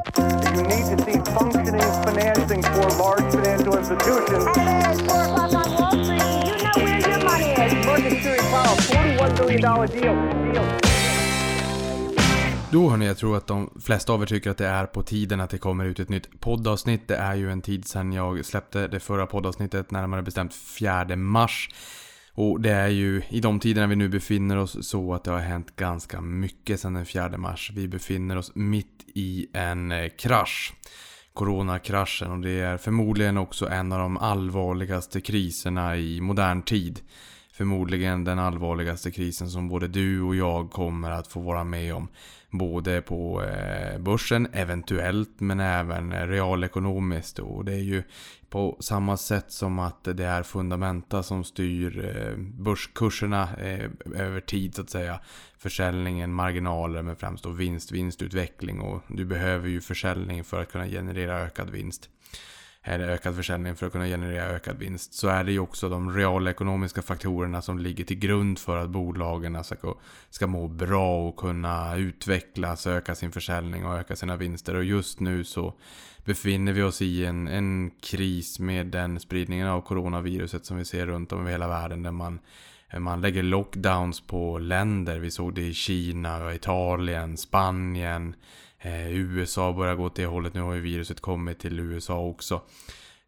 You need to see functioning financing for large financial institutions. And it's 4 o'clock on Wall Street. You know where your money is. Market Security Powell, $41 billion deal. deal. Då hörni, jag tror att de flesta av er tycker att det är på tiden att det kommer ut ett nytt poddavsnitt. Det är ju en tid sedan jag släppte det förra poddavsnittet, närmare bestämt 4 mars. Och det är ju i de tiderna vi nu befinner oss så att det har hänt ganska mycket sedan den 4 mars. Vi befinner oss mitt i en eh, krasch. Coronakraschen och det är förmodligen också en av de allvarligaste kriserna i modern tid. Förmodligen den allvarligaste krisen som både du och jag kommer att få vara med om. Både på eh, börsen eventuellt men även realekonomiskt. Och det är ju på samma sätt som att det är fundamenta som styr eh, börskurserna eh, över tid så att säga. Försäljningen, marginaler men främst då vinst, vinstutveckling och du behöver ju försäljning för att kunna generera ökad vinst eller ökad försäljning för att kunna generera ökad vinst. Så är det ju också de realekonomiska faktorerna som ligger till grund för att bolagen alltså, ska, ska må bra och kunna utvecklas, öka sin försäljning och öka sina vinster. Och just nu så befinner vi oss i en, en kris med den spridningen av coronaviruset som vi ser runt om i hela världen där man man lägger lockdowns på länder. Vi såg det i Kina, Italien, Spanien, Eh, USA börjar gå åt det hållet. Nu har ju viruset kommit till USA också.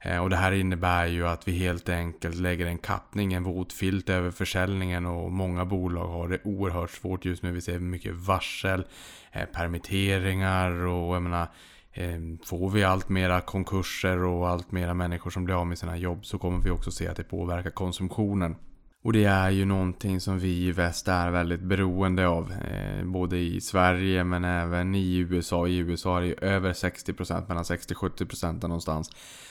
Eh, och det här innebär ju att vi helt enkelt lägger en kappning, en våtfilt över försäljningen och många bolag har det oerhört svårt just nu. Vi ser mycket varsel, eh, permitteringar och jag menar eh, Får vi allt mera konkurser och allt mera människor som blir av med sina jobb så kommer vi också se att det påverkar konsumtionen. Och det är ju någonting som vi i väst är väldigt beroende av. Eh, både i Sverige men även i USA. I USA är det över 60% mellan 60-70% någonstans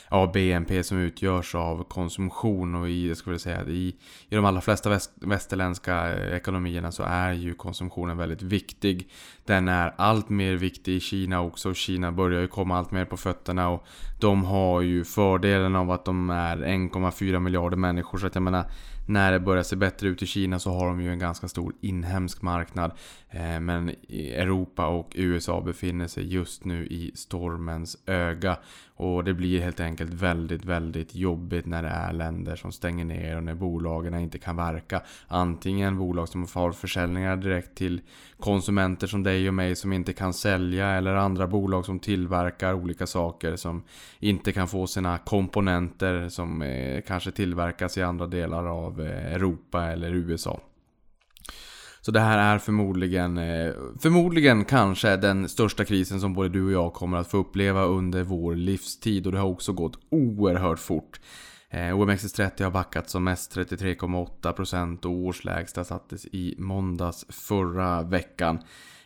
av BNP som utgörs av konsumtion. Och i, jag skulle säga, i, i de allra flesta väst, västerländska eh, ekonomierna så är ju konsumtionen väldigt viktig. Den är allt mer viktig i Kina också. Kina börjar ju komma allt mer på fötterna och de har ju fördelen av att de är 1,4 miljarder människor. Så att jag menar när det börjar se bättre ut i Kina så har de ju en ganska stor inhemsk marknad. Eh, men Europa och USA befinner sig just nu i stormens öga. Och det blir helt enkelt väldigt, väldigt jobbigt när det är länder som stänger ner och när bolagen inte kan verka. Antingen bolag som har försäljningar direkt till konsumenter som dig och mig som inte kan sälja eller andra bolag som tillverkar olika saker som inte kan få sina komponenter som eh, kanske tillverkas i andra delar av eh, Europa eller USA. Så det här är förmodligen, eh, förmodligen kanske den största krisen som både du och jag kommer att få uppleva under vår livstid. Och det har också gått oerhört fort. Eh, OMXS30 har backat som mest 33,8% och årslägsta sattes i måndags förra veckan.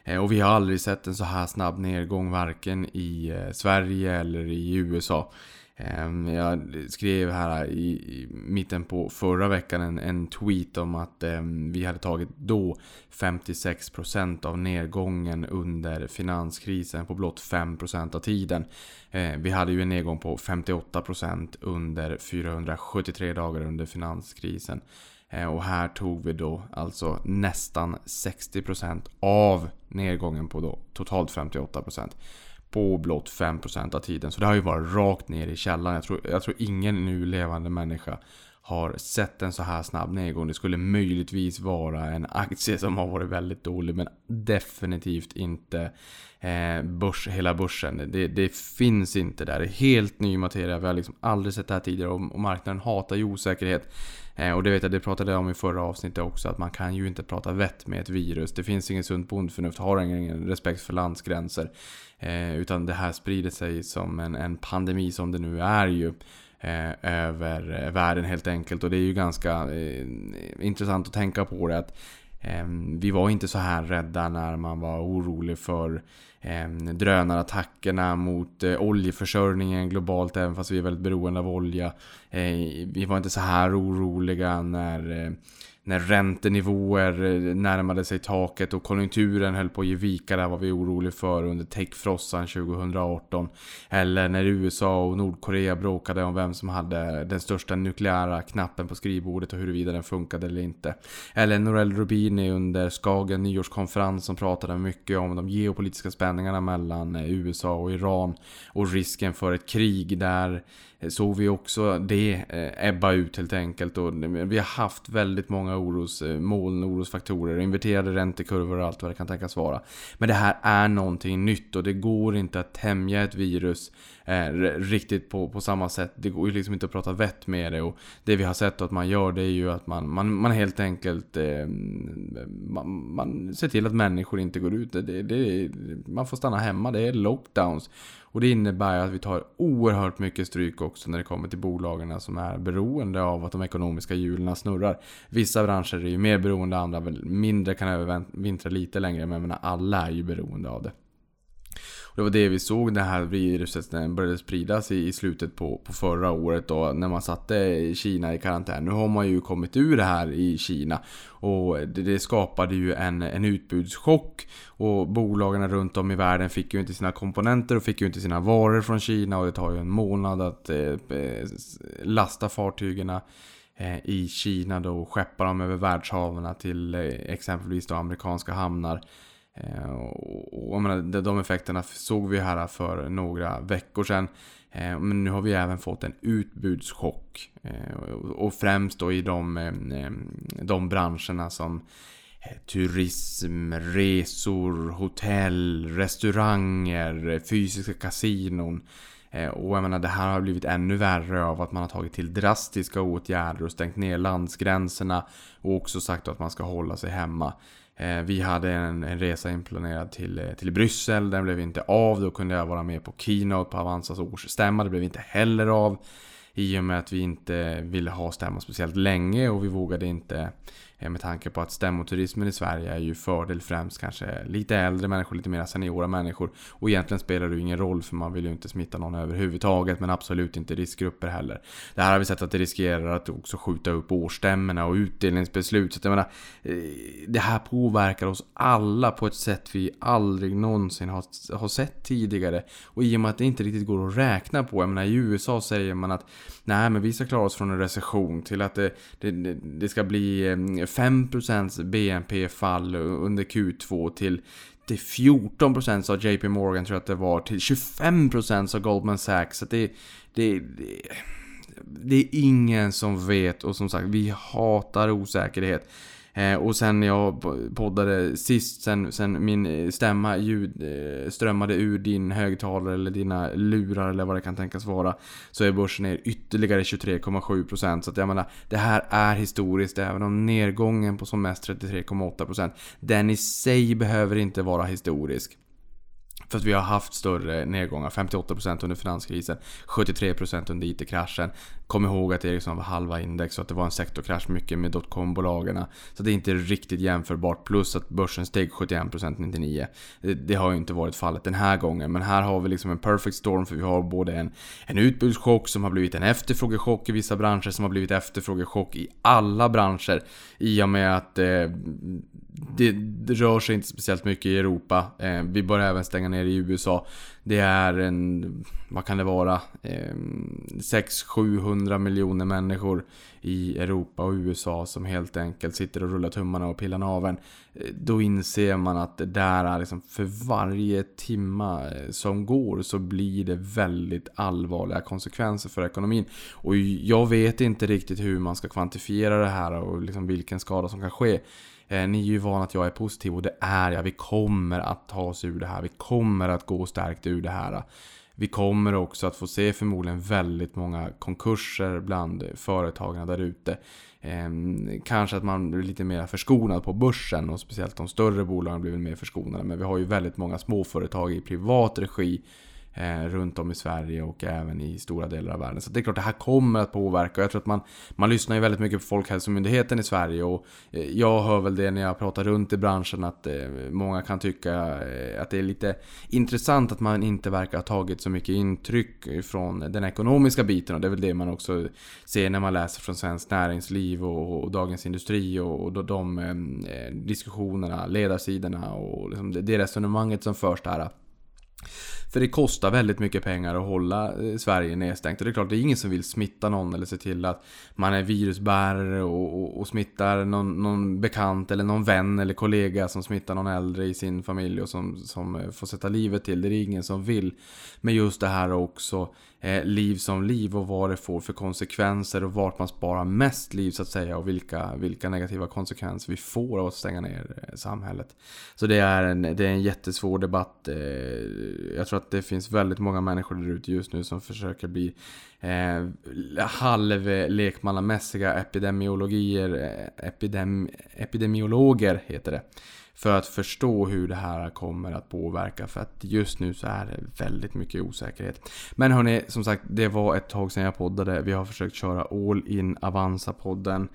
Eh, och vi har aldrig sett en så här snabb nedgång varken i eh, Sverige eller i USA. Ehm, jag skrev här i, mitten på förra veckan en, en tweet om att ehm, vi hade tagit då 56% av nedgången under finanskrisen på blott 5% av tiden. Ehm, vi hade ju en nedgång på 58% under 473 dagar under finanskrisen. Eh, och här tog vi då alltså nästan 60% av nedgången på då totalt 58% på blott 5% av tiden. Så det har ju varit rakt ner i källan. Jag tror, jag tror ingen nu levande människa har sett en så här snabb nedgång. Det skulle möjligtvis vara en aktie som har varit väldigt dålig men definitivt inte eh, börs, hela börsen. Det, det, finns inte där. Det är helt ny materia. Vi har liksom aldrig sett det här tidigare och, och marknaden hatar ju osäkerhet. Eh, och det vet jag, det pratade jag om i förra avsnittet också, att man kan ju inte prata vett med ett virus. Det finns ingen sunt bondförnuft, har ingen respekt för landsgränser. Eh, utan det här sprider sig som en, en pandemi som det nu är ju. Eh, över världen helt enkelt. Och det är ju ganska eh, intressant att tänka på det. att eh, Vi var inte så här rädda när man var orolig för eh, drönarattackerna mot eh, oljeförsörjningen globalt även fast vi är väldigt beroende av olja. Eh, vi var inte så här oroliga när, eh, när räntenivåer eh, närmade sig taket och konjunkturen höll på att ge vika. Där var vi oroliga för under techfrossan 2018. Eller när USA och Nordkorea bråkade om vem som hade den största nukleära knappen på skrivbordet och huruvida den funkade eller inte. Eller Norell Rubini under Skagen nyårskonferens som pratade mycket om de geopolitiska spänningarna mellan eh, USA och Iran och risken för ett krig där Eh, såg vi också det eh, ebba ut helt enkelt. Och vi har haft väldigt många orosmoln, eh, orosfaktorer, inverterade räntekurvor och allt vad det kan tänkas vara. Men det här är någonting nytt och det går inte att tämja ett virus eh, riktigt på, på samma sätt. Det går ju liksom inte att prata vett med det. Och det vi har sett att man gör det är ju att man, man, man helt enkelt eh, man, man ser till att människor inte går ut. Det, det, man får stanna hemma, det är lockdowns. Och det innebär att vi tar oerhört mycket stryk också när det kommer till bolagen som är beroende av att de ekonomiska hjulen snurrar. Vissa branscher är ju mer beroende, andra väl mindre, kan övervintra lite längre, men jag menar, alla är ju beroende av det. Det var det vi såg det här viruset när det började spridas i, slutet på, på förra året då när man satte Kina i karantän. Nu har man ju kommit ur det här i Kina och det, det skapade ju en, en utbudschock och bolagen runt om i världen fick ju inte sina komponenter och fick ju inte sina varor från Kina och det tar ju en månad att eh, eh lasta fartygen eh, i Kina då och skeppa dem över världshaven till eh, exempelvis då amerikanska hamnar. Eh, och, och menar, de effekterna såg vi här för några veckor sedan. Eh, men nu har vi även fått en utbudschock. Eh, och främst då i de, de branscherna som turism, resor, hotell, restauranger, fysiska kasinon. Och jag menar, det här har blivit ännu värre av att man har tagit till drastiska åtgärder och stängt ner landsgränserna. Och också sagt att man ska hålla sig hemma. Eh, vi hade en, en resa inplanerad till, eh, till Bryssel, den blev inte av. Då kunde jag vara med på Keynote på Avanzas årsstämma, det blev inte heller av. I och med att vi inte ville ha stämma speciellt länge och vi vågade inte Eh, med tanke på att stämmoturismen i Sverige är ju fördel främst kanske lite äldre människor, lite mer seniora människor. Och egentligen spelar det ju ingen roll för man vill ju inte smitta någon överhuvudtaget. Men absolut inte riskgrupper heller. Det här har vi sett att det riskerar att också skjuta upp årsstämmorna och utdelningsbeslut. Så att jag menar, eh, det här påverkar oss alla på ett sätt vi aldrig någonsin har, har sett tidigare. Och i och med att det inte riktigt går att räkna på. Jag menar i USA säger man att nej men vi ska klara oss från en recession till att det, det, det ska bli eh, ner 5% BNP-fall under Q2 till till 14% sa JP Morgan tror jag att det var, till 25% sa Goldman Sachs. Så det, det, det, det är ingen som vet och som sagt, vi hatar osäkerhet. Eh, och sen jag poddade sist, sen, sen min eh, stämma ljud, eh, strömmade ur din högtalare eller dina lurar eller vad det kan tänkas vara. Så är börsen ner ytterligare 23,7%. Så att jag menar, det här är historiskt även om nedgången på som mest 33,8%. Den i sig behöver inte vara historisk. För att vi har haft större nedgångar. 58% under finanskrisen, 73% under IT-kraschen. Kom ihåg att Ericsson liksom var halva index och att det var en sektorkrasch mycket med dotcom-bolagen. Så det är inte riktigt jämförbart. Plus att börsen steg 71% 99. Det, det, har ju inte varit fallet den här gången. Men här har vi liksom en perfect storm för vi har både en, en utbudschock som har blivit en efterfrågechock i vissa branscher som har blivit efterfrågechock i alla branscher. I och med att eh, det, det, rör sig inte speciellt mycket i Europa. Eh, vi börjar även stänga ner i USA. Det är en, vad kan det vara, eh, 600-700 miljoner människor i Europa och USA som helt enkelt sitter och rullar tummarna och pillar naveln. Eh, då inser man att det där är liksom för varje timma eh, som går så blir det väldigt allvarliga konsekvenser för ekonomin. Och jag vet inte riktigt hur man ska kvantifiera det här och liksom vilken skada som kan ske. Eh, ni är ju vana att jag är positiv och det är jag. Vi kommer att ta oss ur det här. Vi kommer att gå stärkt ur det här. Vi kommer också att få se förmodligen väldigt många konkurser bland företagen där ute. Eh, kanske att man blir lite mer förskonad på börsen och speciellt de större bolagen blir mer förskonade. Men vi har ju väldigt många småföretag i privat regi eh, runt om i Sverige och även i stora delar av världen. Så det är klart det här kommer att påverka. Jag tror att man, man lyssnar ju väldigt mycket på Folkhälsomyndigheten i Sverige och eh, jag hör väl det när jag pratar runt i branschen att eh, många kan tycka eh, att det är lite intressant att man inte verkar ha tagit så mycket intryck från den ekonomiska biten och det är väl det man också ser när man läser från Svenskt Näringsliv och, och Dagens Industri och, och de, de eh, diskussionerna, ledarsidorna och liksom det, det resonemanget som förs där. För det kostar väldigt mycket pengar att hålla eh, Sverige nedstängt. Och det är klart, det är ingen som vill smitta någon eller se till att man är virusbärare och, och, och smittar någon, någon, bekant eller någon vän eller kollega som smittar någon äldre i sin familj och som, som eh, får sätta livet till. Det är ingen som vill. Men just det här också Eh, liv som liv och vad det får för konsekvenser och vart man sparar mest liv så att säga och vilka, vilka negativa konsekvenser vi får av att stänga ner eh, samhället. Så det är en, det är en jättesvår debatt. Eh, jag tror att det finns väldigt många människor där ute just nu som försöker bli eh, halvlekmannamässiga epidemiologier, epidem, epidemiologer heter det för att förstå hur det här kommer att påverka. För att just nu så är det väldigt mycket osäkerhet. Men hörni, som sagt, det var ett tag sedan jag poddade. Vi har försökt köra All In Avanza-podden.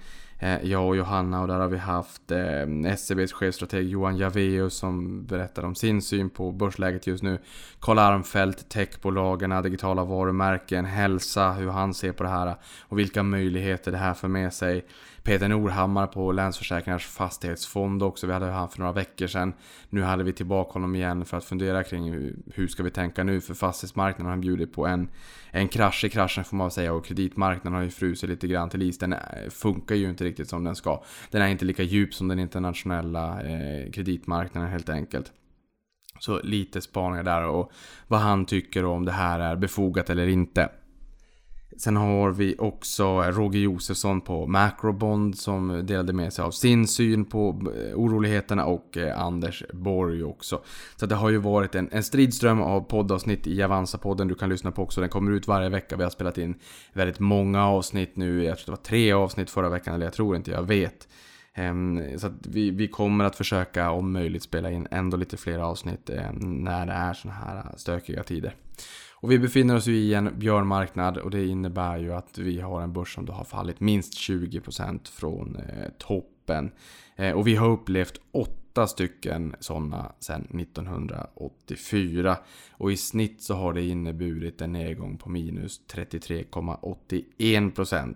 Eh, jag och Johanna och där har vi haft eh, SCBs chefstrateg Johan Javeus som berättar om sin syn på börsläget just nu. Karl Armfelt, techbolagen, digitala varumärken, hälsa, hur han ser på det här och vilka möjligheter det här för med sig. Peter Norhammar på Länsförsäkringars fastighetsfond också. Vi hade han för några veckor sedan. Nu hade vi tillbaka honom igen för att fundera kring hur, ska vi tänka nu? För fastighetsmarknaden har bjudit på en, en krasch i kraschen får man säga och kreditmarknaden har ju frusit lite grann till is. Den eh, funkar ju inte riktigt som den ska. Den är inte lika djup som den internationella eh, kreditmarknaden helt enkelt. Så lite spaningar där och vad han tycker om det här är befogat eller inte. Sen har vi också Roger Josefsson på Macrobond som delade med sig av sin syn på eh, oroligheterna och eh, Anders Borg också. Så det har ju varit en, en stridström av poddavsnitt i Avanza-podden du kan lyssna på också. Den kommer ut varje vecka. Vi har spelat in väldigt många avsnitt nu. Jag tror det var tre avsnitt förra veckan, eller jag tror inte, jag vet. Ehm, så att vi, vi kommer att försöka om möjligt spela in ändå lite fler avsnitt ehm, när det är såna här stökiga tider. Och vi befinner oss ju i en björnmarknad och det innebär ju att vi har en börs som då har fallit minst 20% från eh, toppen. Eh, och vi har upplevt 8 stycken sådana sedan 1984. Och i snitt så har det inneburit en nedgång på minus 33,81%.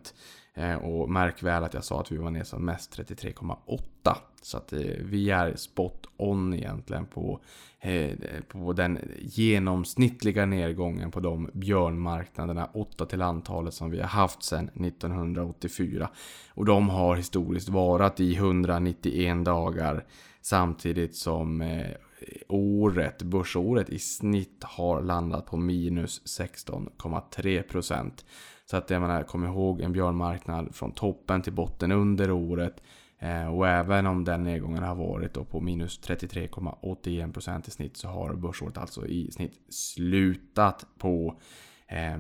Eh, och märk väl att jag sa att vi var ner som mest 33,8. Så att eh, vi är spot on egentligen på, eh, på den genomsnittliga nedgången på de björnmarknaderna, 8 till antalet som vi har haft sedan 1984. Och de har historiskt varat i 191 dagar samtidigt som eh, året, börsåret i snitt har landat på minus 16,3%. Så att jag menar, kom ihåg en björnmarknad från toppen till botten under året. Eh, och även om den nedgången har varit då på minus 33,81% i snitt så har börsåret alltså i snitt slutat på eh,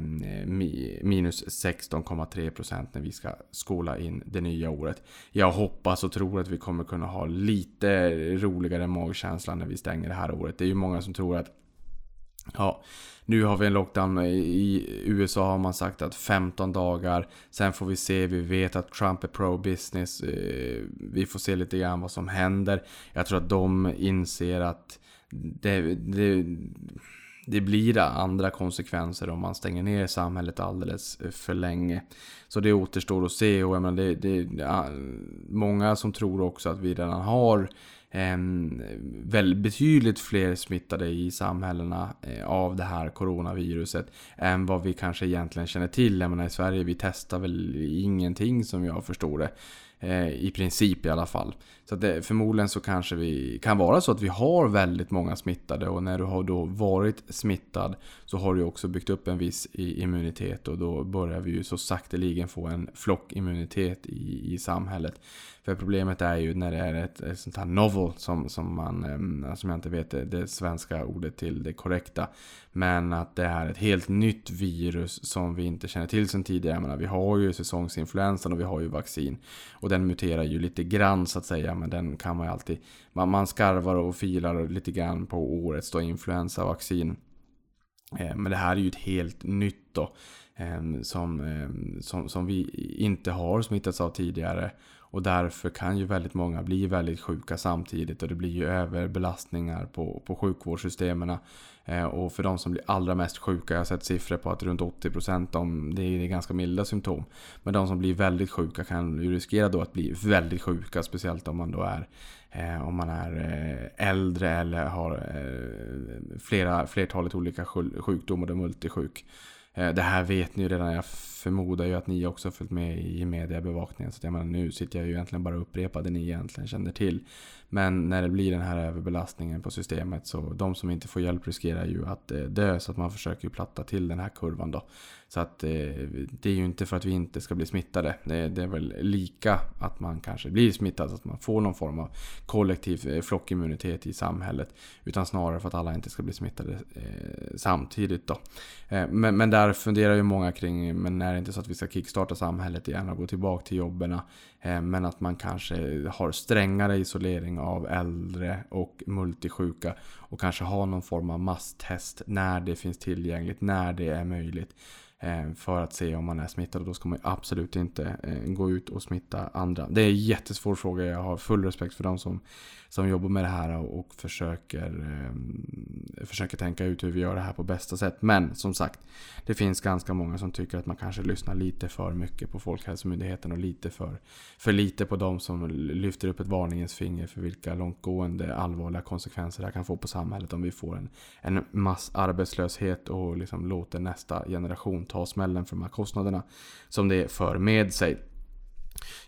minus 16,3% när vi ska skola in det nya året. Jag hoppas och tror att vi kommer kunna ha lite roligare magkänsla när vi stänger det här året. Det är ju många som tror att Ja, nu har vi en lockdown. Eh, I USA har man sagt att 15 dagar. Sen får vi se. Vi vet att Trump är pro-business. Eh, vi får se lite grann vad som händer. Jag tror att de inser att det, det, det blir andra konsekvenser om man stänger ner samhället alldeles eh, för länge. Så det återstår att se och jag menar, det, det, många som tror också att vi redan har eh, Ehm, väl betydligt fler smittade i samhällena eh, av det här coronaviruset än vad vi kanske egentligen känner till. Jag menar i Sverige, vi testar väl ingenting som jag förstår det. Eh, I princip i alla fall. Så det, förmodligen så kanske vi kan vara så att vi har väldigt många smittade och när du har då varit smittad så har du också byggt upp en viss immunitet och då börjar vi ju så sakteligen få en flockimmunitet i, i samhället. För problemet är ju när det är ett, ett sånt här novel som, som man, alltså som jag inte vet det, det svenska ordet till det korrekta. Men att det är ett helt nytt virus som vi inte känner till sedan tidigare. Jag menar, vi har ju säsongsinfluensan och vi har ju vaccin. Och den muterar ju lite grann så att säga. Men den kan man ju alltid... Man, man skarvar och filar lite grann på årets då influensavaccin. Eh, men det här är ju ett helt nytt då. Eh, som, eh, som, som vi inte har smittats av tidigare. Och därför kan ju väldigt många bli väldigt sjuka samtidigt och det blir ju överbelastningar på, på sjukvårdssystemen. Eh, och för de som blir allra mest sjuka, jag har sett siffror på att runt 80% om det är ganska milda symptom. Men de som blir väldigt sjuka kan ju riskera då att bli väldigt sjuka, speciellt om man då är eh, om man är eh, äldre eller har eh, flera, flertalet olika sjukdomar och är multisjuk. Eh, det här vet ni ju redan, jag förmodar ju att ni också har följt med i mediebevakningen. Så att jag menar, nu sitter jag ju egentligen bara och upprepar det ni egentligen känner till. Men när det blir den här överbelastningen på systemet så de som inte får hjälp riskerar ju att eh, dö. Så att man försöker ju platta till den här kurvan då. Så att eh, det är ju inte för att vi inte ska bli smittade. Det, det är väl lika att man kanske blir smittad. Så att man får någon form av kollektiv eh, flockimmunitet i samhället. Utan snarare för att alla inte ska bli smittade eh, samtidigt då. Eh, men, men där funderar ju många kring, men är det inte så att vi ska kickstarta samhället igen och gå tillbaka till jobben? Eh, men att man kanske har strängare isolering av äldre och multisjuka. Och kanske har någon form av masstest när det finns tillgängligt, när det är möjligt. Eh, för att se om man är smittad och då ska man absolut inte eh, gå ut och smitta andra. Det är en jättesvår fråga. Jag har full respekt för de som, som jobbar med det här och försöker, eh, försöker tänka ut hur vi gör det här på bästa sätt. Men som sagt, det finns ganska många som tycker att man kanske lyssnar lite för mycket på Folkhälsomyndigheten och lite för, för lite på de som lyfter upp ett varningens finger för vilka långtgående allvarliga konsekvenser det här kan få på samhället om vi får en, en massarbetslöshet och liksom låter nästa generation ta smällen för de här kostnaderna som det för med sig.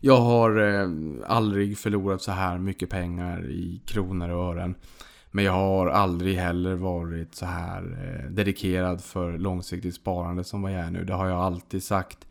Jag har eh, aldrig förlorat så här mycket pengar i kronor och ören. Men jag har aldrig heller varit så här eh, dedikerad för långsiktigt sparande som vad jag är nu. Det har jag alltid sagt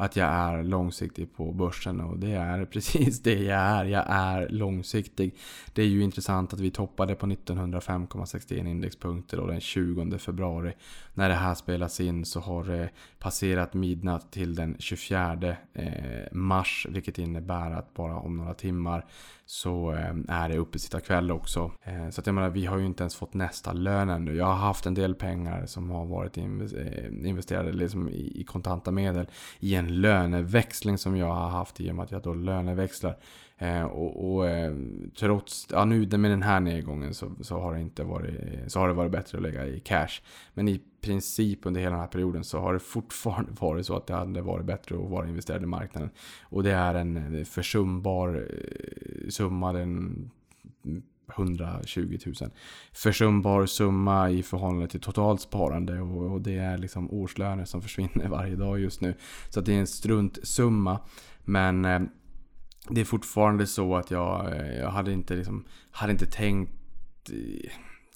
att jag är långsiktig på börsen och det är precis det jag är. Jag är långsiktig. Det är ju intressant att vi toppade på 1905,61 indexpunkter och den 20 februari. När det här spelas in så har det passerat midnatt till den 24 eh, mars vilket innebär att bara om några timmar så eh, är det uppesittarkväll också. Eh, så att jag menar, vi har ju inte ens fått nästa lön ännu. Jag har haft en del pengar som har varit investerade liksom i kontanta medel i en löneväxling som jag har haft i och med att jag då löneväxlar. Eh, och, och eh, trots, ja nu med den här nedgången så, så, har det inte varit, så har det varit bättre att lägga i cash. Men i princip under hela den här perioden så har det fortfarande varit så att det hade varit bättre att vara investerad i marknaden. Och det är en försumbar eh, summa, den 120 000. Försumbar summa i förhållande till totalt sparande och, och det är liksom årslöner som försvinner varje dag just nu. Så det är en struntsumma. Men eh, det är fortfarande så att jag, eh, jag hade inte liksom, hade inte tänkt eh,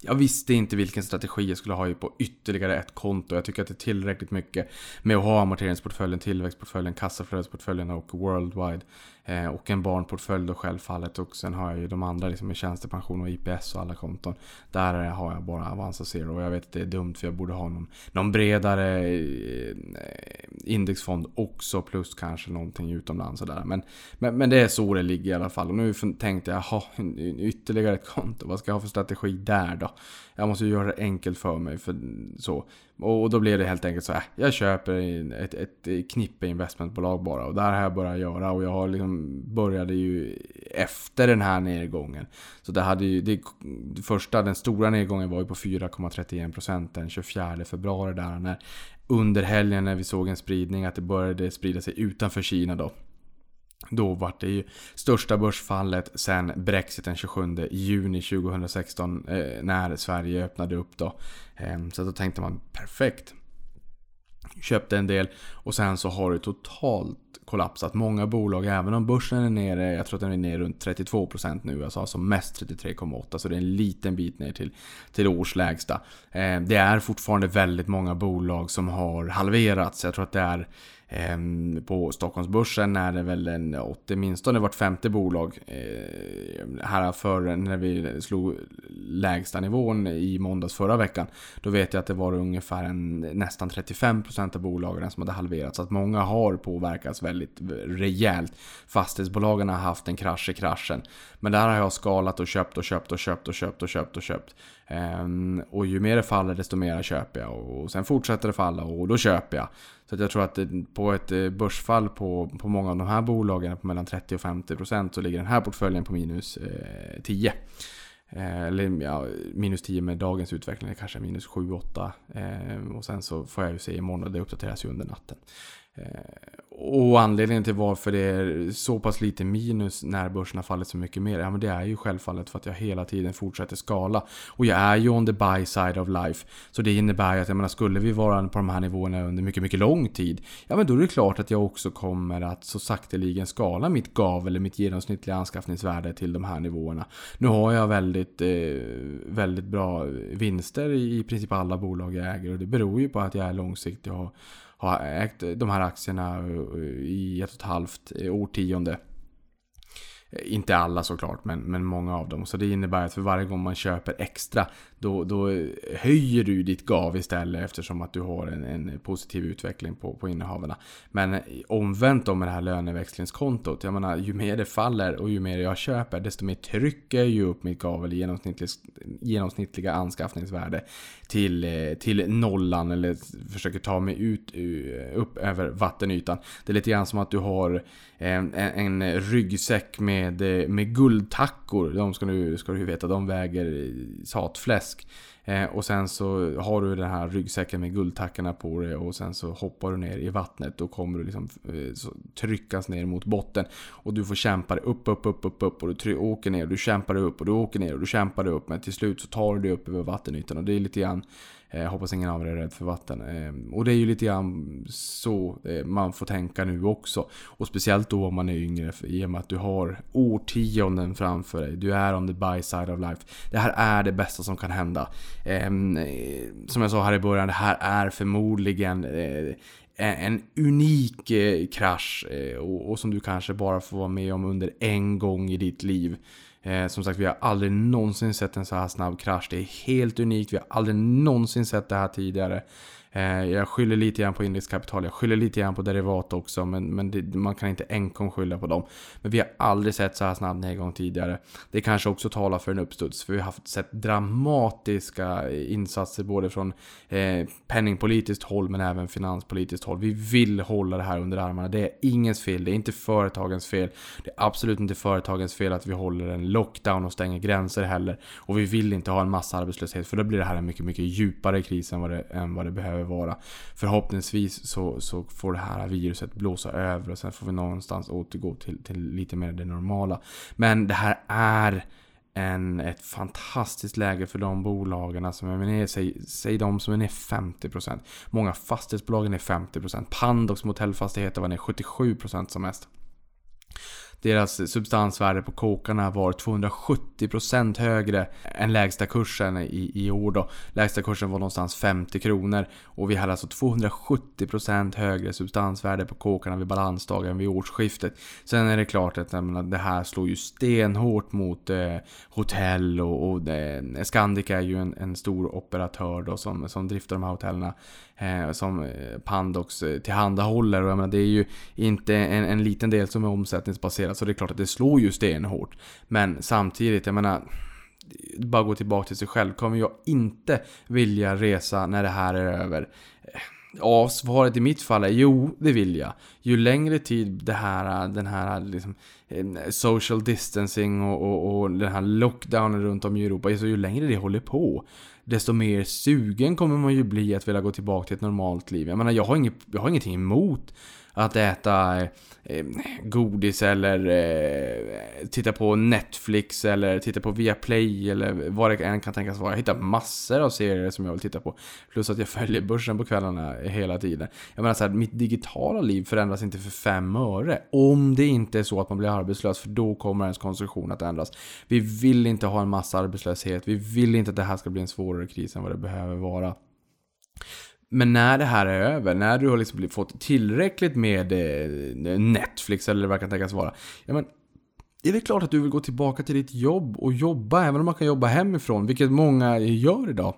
jag visste inte vilken strategi jag skulle ha på ytterligare ett konto. Jag tycker att det är tillräckligt mycket med att ha amorteringsportföljen, tillväxtportföljen, kassaflödesportföljen och worldwide. Eh, och en barnportfölj då självfallet. Och sen har jag ju de andra liksom med tjänstepension och IPS och alla konton. Där har jag bara Avanza Zero. Och jag vet att det är dumt för jag borde ha någon, någon bredare eh, indexfond också. Plus kanske någonting utomlands och där. Men, men, men det är så det ligger i alla fall. Och nu tänkte jag, jaha, ytterligare ett konto. Vad ska jag ha för strategi där då? Jag måste ju göra det enkelt för mig. För så. Och då blev det helt enkelt så här. Jag köper ett, ett knippe investmentbolag bara. Och där har jag börjat göra. Och jag har liksom började ju efter den här nedgången. Så det hade ju, det, första, den stora nedgången var ju på 4,31% den 24 februari där. När, under helgen när vi såg en spridning, att det började sprida sig utanför Kina då. Då var det ju största börsfallet sen Brexit den 27 juni 2016 eh, när Sverige öppnade upp då. Eh, så då tänkte man perfekt. Köpte en del och sen så har det totalt kollapsat. Många bolag, även om börsen är nere, jag tror att den är nere runt 32% nu. Jag sa som mest 33,8% så det är en liten bit ner till, till årslägsta. Eh, det är fortfarande väldigt många bolag som har halverats. Jag tror att det är Ehm, på Stockholmsbörsen är det väl en 80, åtminstone vart femte bolag. Eh, här för när vi slog lägsta nivån i måndags förra veckan. Då vet jag att det var ungefär en, nästan 35% av bolagen som hade halverats. Så att många har påverkats väldigt rejält. Fastighetsbolagen har haft en krasch i kraschen. Men där har jag skalat och köpt och köpt och köpt och köpt och köpt och köpt. Ehm, och ju mer det faller desto mer köper jag. Och sen fortsätter det falla och då köper jag. Så jag tror att eh, på ett eh, börsfall på, på många av de här bolagen på mellan 30 och 50 procent så ligger den här portföljen på minus eh, 10. Eh, eller ja, minus 10 med dagens utveckling, kanske minus 7-8. Eh, och sen så får jag ju se imorgon det uppdateras ju under natten. Eh, och anledningen till varför det är så pass lite minus när börsen har fallit så mycket mer, ja men det är ju självfallet för att jag hela tiden fortsätter skala. Och jag är ju on the buy side of life. Så det innebär ju att, jag menar, skulle vi vara på de här nivåerna under mycket, mycket lång tid, ja men då är det klart att jag också kommer att så sakteligen skala mitt GAV eller mitt genomsnittliga anskaffningsvärde till de här nivåerna. Nu har jag väldigt, eh, väldigt bra vinster i princip alla bolag jag äger och det beror ju på att jag är långsiktig och har ägt de här aktierna eh, i ett och ett halvt eh, årtionde. Eh, inte alla såklart, men, men många av dem. Så det innebär att för varje gång man köper extra då, då höjer du ditt GAV istället eftersom att du har en, en positiv utveckling på, på innehavarna. Men omvänt då med det här löneväxlingskontot. Jag menar, ju mer det faller och ju mer jag köper, desto mer trycker jag ju upp mitt GAV eller genomsnittliga, genomsnittliga anskaffningsvärde till, eh, till nollan eller försöker ta mig ut eh, upp över vattenytan. Det är lite grann som att du har eh, en, en ryggsäck med, med guldtackor. De ska du, ska du veta, de väger satfläsk läsk. Eh, och sen så har du den här ryggsäcken med guldtackorna på dig och sen så hoppar du ner i vattnet. Då kommer du liksom eh, tryckas ner mot botten. Och du får kämpa dig upp, upp, upp, upp, upp. Och du åker ner och du kämpar dig upp och du åker ner och du kämpar dig upp. Men till slut så tar du dig upp över vattenytan. Och det är lite grann Eh, hoppas ingen av er är rädd för vatten. Eh, och det är ju lite grann så eh, man får tänka nu också. Och speciellt då om man är yngre i och med att du har årtionden framför dig. Du är on the buy side of life. Det här är det bästa som kan hända. Ehm, eh, som jag sa här i början, det här är förmodligen eh, en unik eh, krasch och, och som du kanske bara får vara med om under en gång i ditt liv. Eh, som sagt, vi har aldrig någonsin sett en så här snabb krasch. Det är helt unikt. Vi har aldrig någonsin sett det här tidigare. Eh, jag skyller lite grann på indexkapital, jag skyller lite grann på derivat också, men, men det, man kan inte enkom skylla på dem. Men vi har aldrig sett så här snabb nedgång tidigare. Det kanske också talar för en uppstuds, för vi har haft sett dramatiska insatser både från eh, penningpolitiskt håll men även finanspolitiskt håll. Vi vill hålla det här under armarna. Det är ingens fel, det är inte företagens fel. Det är absolut inte företagens fel att vi håller en lockdown och stänger gränser heller. Och vi vill inte ha en massa arbetslöshet för då blir det här en mycket, mycket djupare kris än vad det, än vad det behöver vara. Förhoppningsvis så, så får det här viruset blåsa över och sen får vi någonstans återgå till, till lite mer det normala. Men det här är en, ett fantastiskt läge för de bolagen som är ner, säg, säg de som är ner 50%. Många fastighetsbolag är 50%. Pandox motellfastigheter var ner 77% som mest. Deras substansvärde på kokarna var 270% högre än lägsta kursen i, i år då. Lägsta kursen var någonstans 50 kronor. Och vi hade alltså 270% högre substansvärde på kokarna vid balansdagen vid årsskiftet. Sen är det klart att menar, det här slår ju stenhårt mot eh, hotell och, och eh, Scandic är ju en, en, stor operatör då som, som driftar de här hotellerna eh, som eh, Pandox eh, tillhandahåller. Och jag menar, det är ju inte en, en liten del som är omsättningsbaserad så det är klart att det slår ju stenhårt. Men samtidigt, jag menar bara gå tillbaka till sig själv. Kommer jag inte vilja resa när det här är över? Eh, ja, svaret i mitt fall är jo, det vill jag. Ju längre tid det här, den här liksom, social distancing och, och, och den här lockdownen runt om i Europa, så ju längre det håller på, desto mer sugen kommer man ju bli att vilja gå tillbaka till ett normalt liv. Jag menar, jag har, inget, jag har ingenting emot att äta eh, eh, godis eller eh, titta på Netflix eller titta på Viaplay eller vad det än kan tänkas vara. Jag hittar massor av serier som jag vill titta på. Plus att jag följer börsen på kvällarna hela tiden. Jag menar så här, mitt digitala liv förändras inte för fem öre. Om det inte är så att man blir arbetslös, för då kommer ens konsumtion att ändras. Vi vill inte ha en massa arbetslöshet. Vi vill inte att det här ska bli en svårare kris än vad det behöver vara. Men när det här är över, när du har liksom fått tillräckligt med eh, Netflix eller vad det kan tänkas vara. Ja, men, är det klart att du vill gå tillbaka till ditt jobb och jobba, även om man kan jobba hemifrån, vilket många gör idag.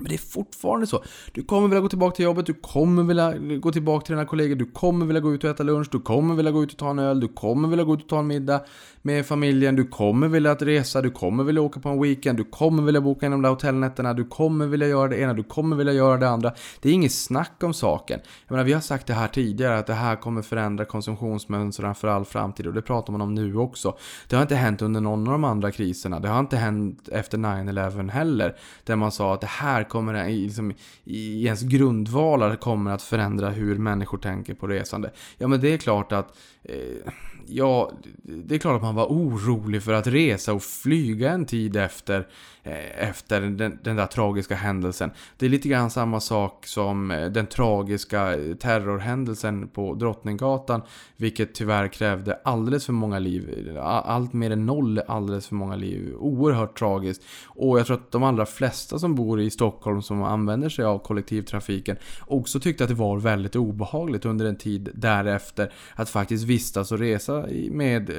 Men det är fortfarande så. Du kommer vilja gå tillbaka till jobbet, du kommer vilja gå tillbaka till dina kollegor, du kommer vilja gå ut och äta lunch, du kommer vilja gå ut och ta en öl, du kommer vilja gå ut och ta en middag med familjen, du kommer vilja att resa, du kommer vilja åka på en weekend, du kommer vilja boka in de där hotellnätterna, du kommer vilja göra det ena, du kommer vilja göra det andra. Det är inget snack om saken. Jag menar, vi har sagt det här tidigare, att det här kommer förändra konsumtionsmönstren för all framtid och det pratar man om nu också. Det har inte hänt under någon av de andra kriserna, det har inte hänt efter 9-11 heller, där man sa att det här kommer liksom, i ens grundvalar kommer att förändra hur människor tänker på resande. Ja men det är klart att eh, Ja, det är klart att man var orolig för att resa och flyga en tid efter eh, efter den, den, där tragiska händelsen. Det är lite grann samma sak som eh, den tragiska eh, terrorhändelsen på Drottninggatan, vilket tyvärr krävde alldeles för många liv. Allt mer än noll alldeles för många liv. Oerhört tragiskt. Och jag tror att de allra flesta som bor i Stockholm som använder sig av kollektivtrafiken också tyckte att det var väldigt obehagligt under en tid därefter att faktiskt vistas och resa med eh,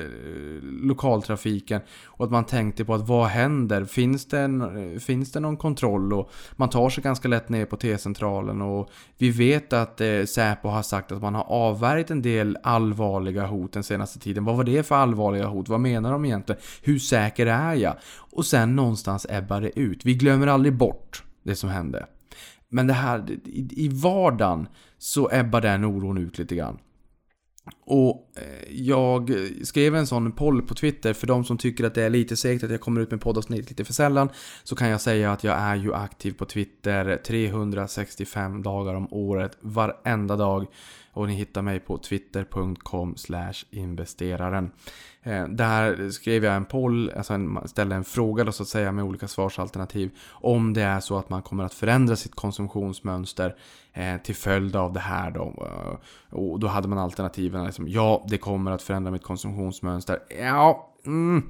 lokaltrafiken. Och att man tänkte på att vad händer? Finns det en, eh, finns det någon kontroll? Och man tar sig ganska lätt ner på T-centralen och vi vet att eh, Säpo har sagt att man har avvärjt en del allvarliga hot den senaste tiden. Vad var det för allvarliga hot? Vad menar de egentligen? Hur säker är jag? Och sen någonstans ebbar det ut. Vi glömmer aldrig bort det som hände. Men det här, i vardagen så ebbar den oron ut lite grann. Och eh, jag skrev en sån poll på Twitter för de som tycker att det är lite segt att jag kommer ut med poddavsnitt lite för sällan så kan jag säga att jag är ju aktiv på Twitter 365 dagar om året varenda dag och ni hittar mig på twitter.com investeraren. Eh, där skrev jag en poll, alltså en, ställde en fråga då så att säga med olika svarsalternativ. Om det är så att man kommer att förändra sitt konsumtionsmönster eh, till följd av det här då. Eh, och då hade man alternativen liksom, ja det kommer att förändra mitt konsumtionsmönster. Ja, mm,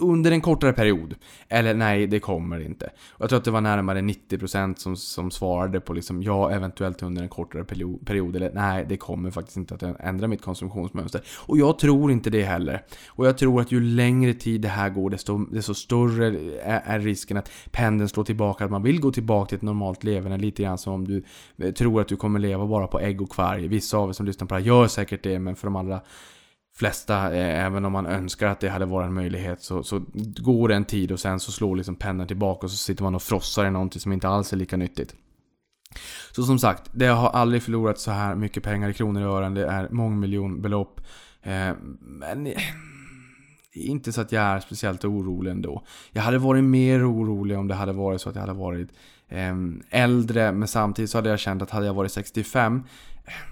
under en kortare period. Eller nej, det kommer inte. Och jag tror att det var närmare 90% som, som svarade på liksom ja, eventuellt under en kortare period. Eller nej, det kommer faktiskt inte att ändra mitt konsumtionsmönster. Och jag tror inte det heller. Och jag tror att ju längre tid det här går, desto, desto större är, är risken att pendeln slår tillbaka. Att man vill gå tillbaka till ett normalt leverne. Lite grann som om du eh, tror att du kommer leva bara på ägg och kvarg. Vissa av er som lyssnar på det här gör säkert det, men för de allra flesta, eh, även om man önskar att det hade varit en möjlighet, så, så går det en tid och sen så slår liksom pennan tillbaka och så sitter man och frossar i någonting som inte alls är lika nyttigt. Så som sagt, det har aldrig förlorat så här mycket pengar i kronor och ören. Det är mångmiljonbelopp. Eh, men eh, inte så att jag är speciellt orolig ändå. Jag hade varit mer orolig om det hade varit så att jag hade varit eh, äldre, men samtidigt så hade jag känt att hade jag varit 65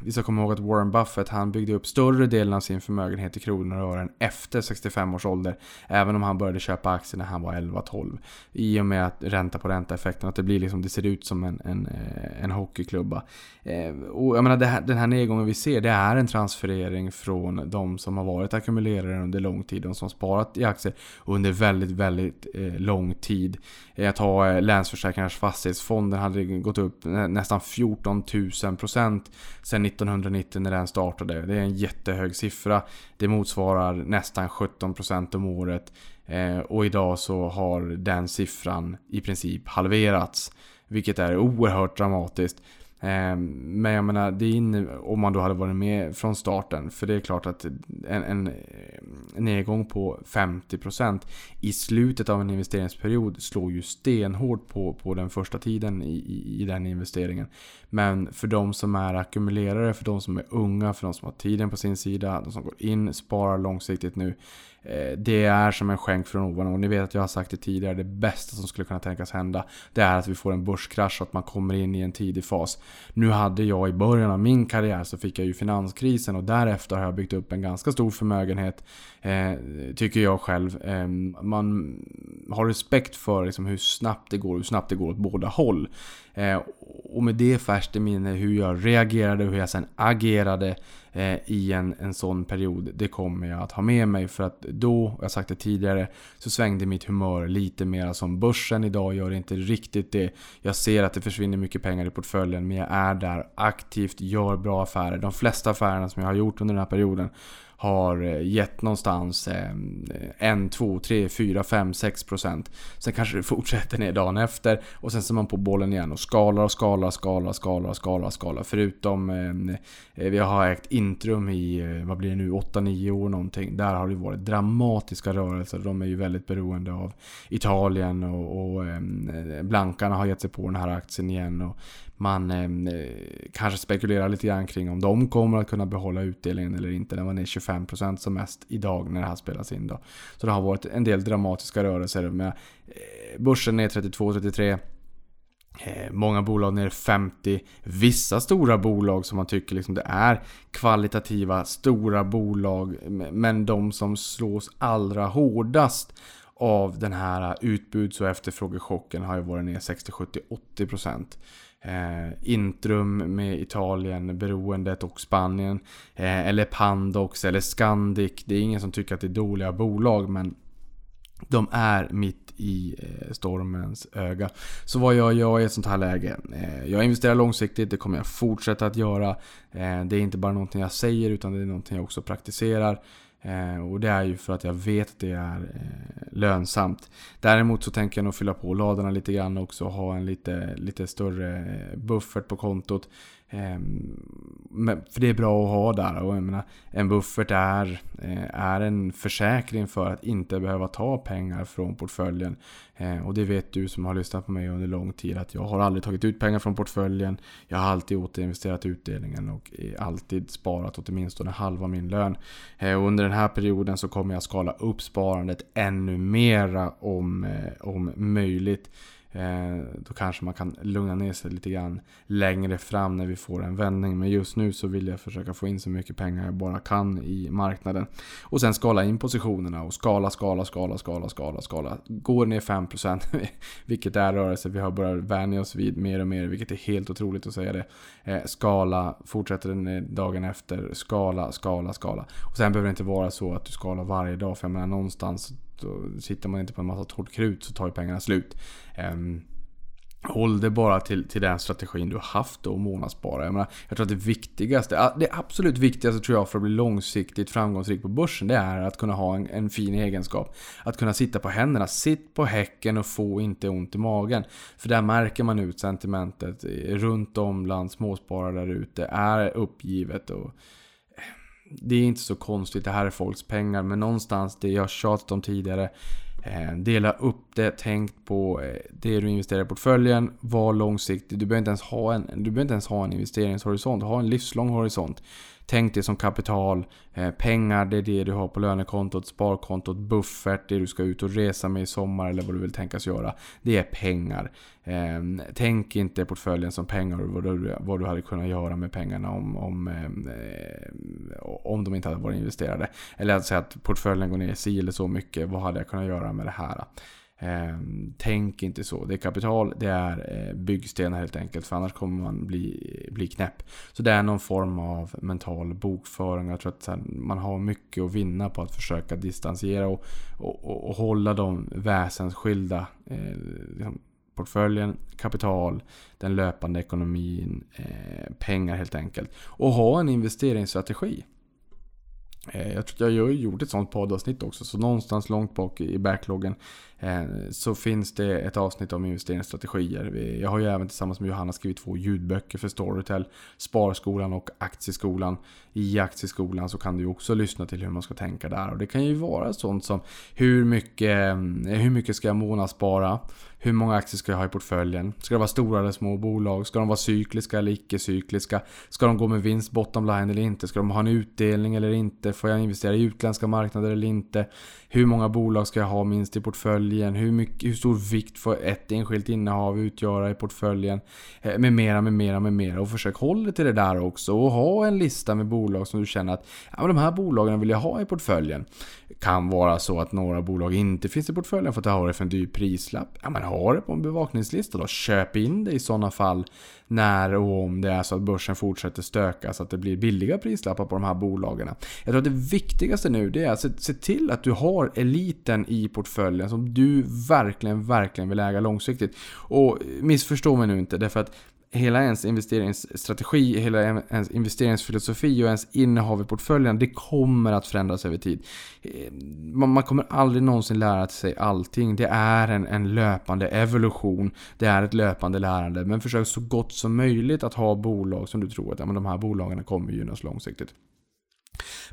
vi ska komma ihåg att Warren Buffett han byggde upp större delen av sin förmögenhet i kronor och ören efter 65 års ålder. Även om han började köpa aktier när han var 11-12. I och med att ränta på ränta effekten, att det blir liksom, det ser ut som en, en, eh, en hockeyklubba. Eh, och jag menar, här, den här nedgången vi ser, det är en transferering från de som har varit ackumulerare under lång tid. De som har sparat i aktier under väldigt, väldigt eh, lång tid. Eh, jag tar eh, Länsförsäkringars fastighetsfond, den hade gått upp nästan 14 000 procent sen 1990 när den startade. Det är en jättehög siffra. Det motsvarar nästan 17% om året. Eh, och idag så har den siffran i princip halverats. Vilket är oerhört dramatiskt. Ehm, men jag menar, det är inne, om man då hade varit med från starten. För det är klart att en, en nedgång på 50% i slutet av en investeringsperiod slår ju stenhårt på, på den första tiden i, i, i den investeringen. Men för de som är ackumulerare, för de som är unga, för de som har tiden på sin sida, de som går in, sparar långsiktigt nu. Eh, det är som en skänk från ovan och ni vet att jag har sagt det tidigare. Det bästa som skulle kunna tänkas hända det är att vi får en börskrasch och att man kommer in i en tidig fas. Nu hade jag i början av min karriär så fick jag ju finanskrisen och därefter har jag byggt upp en ganska stor förmögenhet. Eh, tycker jag själv. Eh, man har respekt för liksom, hur snabbt det går hur snabbt det går åt båda håll. Eh, och med det färskt i minne hur jag reagerade och hur jag sen agerade eh, i en, en sån period. Det kommer jag att ha med mig för att då, jag har sagt det tidigare, så svängde mitt humör lite mer som börsen idag gör inte riktigt det. Jag ser att det försvinner mycket pengar i portföljen men jag är där aktivt, gör bra affärer. De flesta affärerna som jag har gjort under den här perioden har eh, gett någonstans 1, 2, 3, 4, 5, 6 procent. Sen kanske det fortsätter ner dagen efter och sen ser man på bollen igen och skalar och skalar, skalar, skalar, skalar, skalar. Förutom eh, vi har ägt Intrum i, eh, vad blir det nu, 8-9 år någonting. Där har det varit dramatiska rörelser. De är ju väldigt beroende av Italien och, och eh, Blankarna har gett sig på den här aktien igen. Och man ehm, eh, kanske spekulerar lite grann kring om de kommer att kunna behålla utdelningen eller inte. Den var ner 25% som mest idag när det här spelas in. Då. Så det har varit en del dramatiska rörelser med eh, börsen ner 32-33. Eh, många bolag ner 50. Vissa stora bolag som man tycker liksom det är kvalitativa stora bolag. Men de som slås allra hårdast av den här utbuds och efterfrågechocken har ju varit ner 60, 70, 80%. Eh, Intrum med Italien, beroendet och Spanien. Eh, eller Pandox eller Scandic. Det är ingen som tycker att det är dåliga bolag men de är mitt i eh, stormens öga. Så vad gör jag i ett sånt här läge? Eh, jag investerar långsiktigt, det kommer jag fortsätta att göra. Eh, det är inte bara någonting jag säger utan det är någonting jag också praktiserar. Eh, och det är ju för att jag vet att det är eh, lönsamt. Däremot så tänker jag nog fylla på ladorna lite grann också och ha en lite, lite större eh, buffert på kontot. Ehm, för det är bra att ha där och jag menar, en buffert är, eh, är en försäkring för att inte behöva ta pengar från portföljen. Ehm, och det vet du som har lyssnat på mig under lång tid att jag har aldrig tagit ut pengar från portföljen. Jag har alltid återinvesterat utdelningen och alltid sparat åtminstone halva min lön. Ehm, och under den här perioden så kommer jag skala upp sparandet ännu mera om, eh, om möjligt. Eh, då kanske man kan lugna ner sig lite grann längre fram när vi får en vändning. Men just nu så vill jag försöka få in så mycket pengar jag bara kan i marknaden. Och sen skala in positionerna och skala, skala, skala, skala, skala, skala. Går ner 5% vilket är rörelse vi har börjat vänja oss vid mer och mer, vilket är helt otroligt att säga det. Eh, skala, fortsätter den dagen efter, skala, skala, skala. Och sen behöver det inte vara så att du skalar varje dag, för jag menar någonstans då sitter man inte på en massa torrt krut så tar ju pengarna slut. Um, Håll det bara till, till den strategin du har haft och månadsspara. Jag, menar, jag tror att det viktigaste, det absolut viktigaste tror jag för att bli långsiktigt framgångsrik på börsen, det är att kunna ha en, en fin egenskap. Att kunna sitta på händerna, sitt på häcken och få inte ont i magen. För där märker man ut sentimentet runt om bland småsparare där ute, är uppgivet och det är inte så konstigt, det här är folks pengar. Men någonstans, det jag tjatat om tidigare. Eh, dela upp det, tänk på eh, det du investerar i portföljen. Var långsiktig. Du behöver inte ens ha en, du behöver inte ens ha en investeringshorisont. Ha en livslång horisont. Tänk det som kapital. Eh, pengar, det är det du har på lönekontot, sparkontot, buffert, det du ska ut och resa med i sommar eller vad du vill tänkas göra. Det är pengar. Ehm, tänk inte portföljen som pengar och vad du, vad du hade kunnat göra med pengarna om, om, eh, om de inte hade varit investerade. Eller att säga att portföljen går ner si eller så mycket, vad hade jag kunnat göra med det här? Ehm, tänk inte så. Det är kapital, det är eh, byggstenar helt enkelt. För annars kommer man bli, bli knäpp. Så det är någon form av mental bokföring. Jag tror att man har mycket att vinna på att försöka distansera och, och, och hålla de väsensskilda. Eh, liksom portföljen, kapital, den löpande ekonomin, eh, pengar helt enkelt. Och ha en investeringsstrategi. Eh, jag tror att jag har gjort ett sånt poddavsnitt också, så någonstans långt bak i backloggen eh, så finns det ett avsnitt om investeringsstrategier. Jag har ju även tillsammans med Johanna skrivit två ljudböcker för Storytel, Sparskolan och Aktieskolan. I Aktieskolan så kan du också lyssna till hur man ska tänka där. Och det kan ju vara sånt som hur mycket, eh, hur mycket ska jag månadsspara? Hur många aktier ska jag ha i portföljen? Ska det vara stora eller små bolag? Ska de vara cykliska eller icke-cykliska? Ska de gå med vinst bottom line eller inte? Ska de ha en utdelning eller inte? Får jag investera i utländska marknader eller inte? Hur många bolag ska jag ha minst i portföljen? Hur, mycket, hur stor vikt får ett enskilt innehav utgöra i portföljen? Eh, med mera, med mera, med mera. Och försök hålla till det där också. Och ha en lista med bolag som du känner att ja, men de här bolagen vill jag ha i portföljen. Kan vara så att några bolag inte finns i portföljen för att jag har det för en dyr prislapp. Ja, men ha det på en bevakningslista då. Köp in det i sådana fall när och om det är så att börsen fortsätter stöka så att det blir billiga prislappar på de här bolagen. Jag tror att det viktigaste nu det är att se, se till att du har eliten i portföljen som du verkligen, verkligen vill äga långsiktigt. Och missförstå mig nu inte, därför att hela ens investeringsstrategi, hela ens investeringsfilosofi och ens innehav i portföljen, det kommer att förändras över tid. Eh, man kommer aldrig någonsin lära sig allting. Det är en, en löpande evolution. Det är ett löpande lärande. Men försök så gott som möjligt att ha bolag som du tror att ja, men de här bolagen kommer gynnas långsiktigt.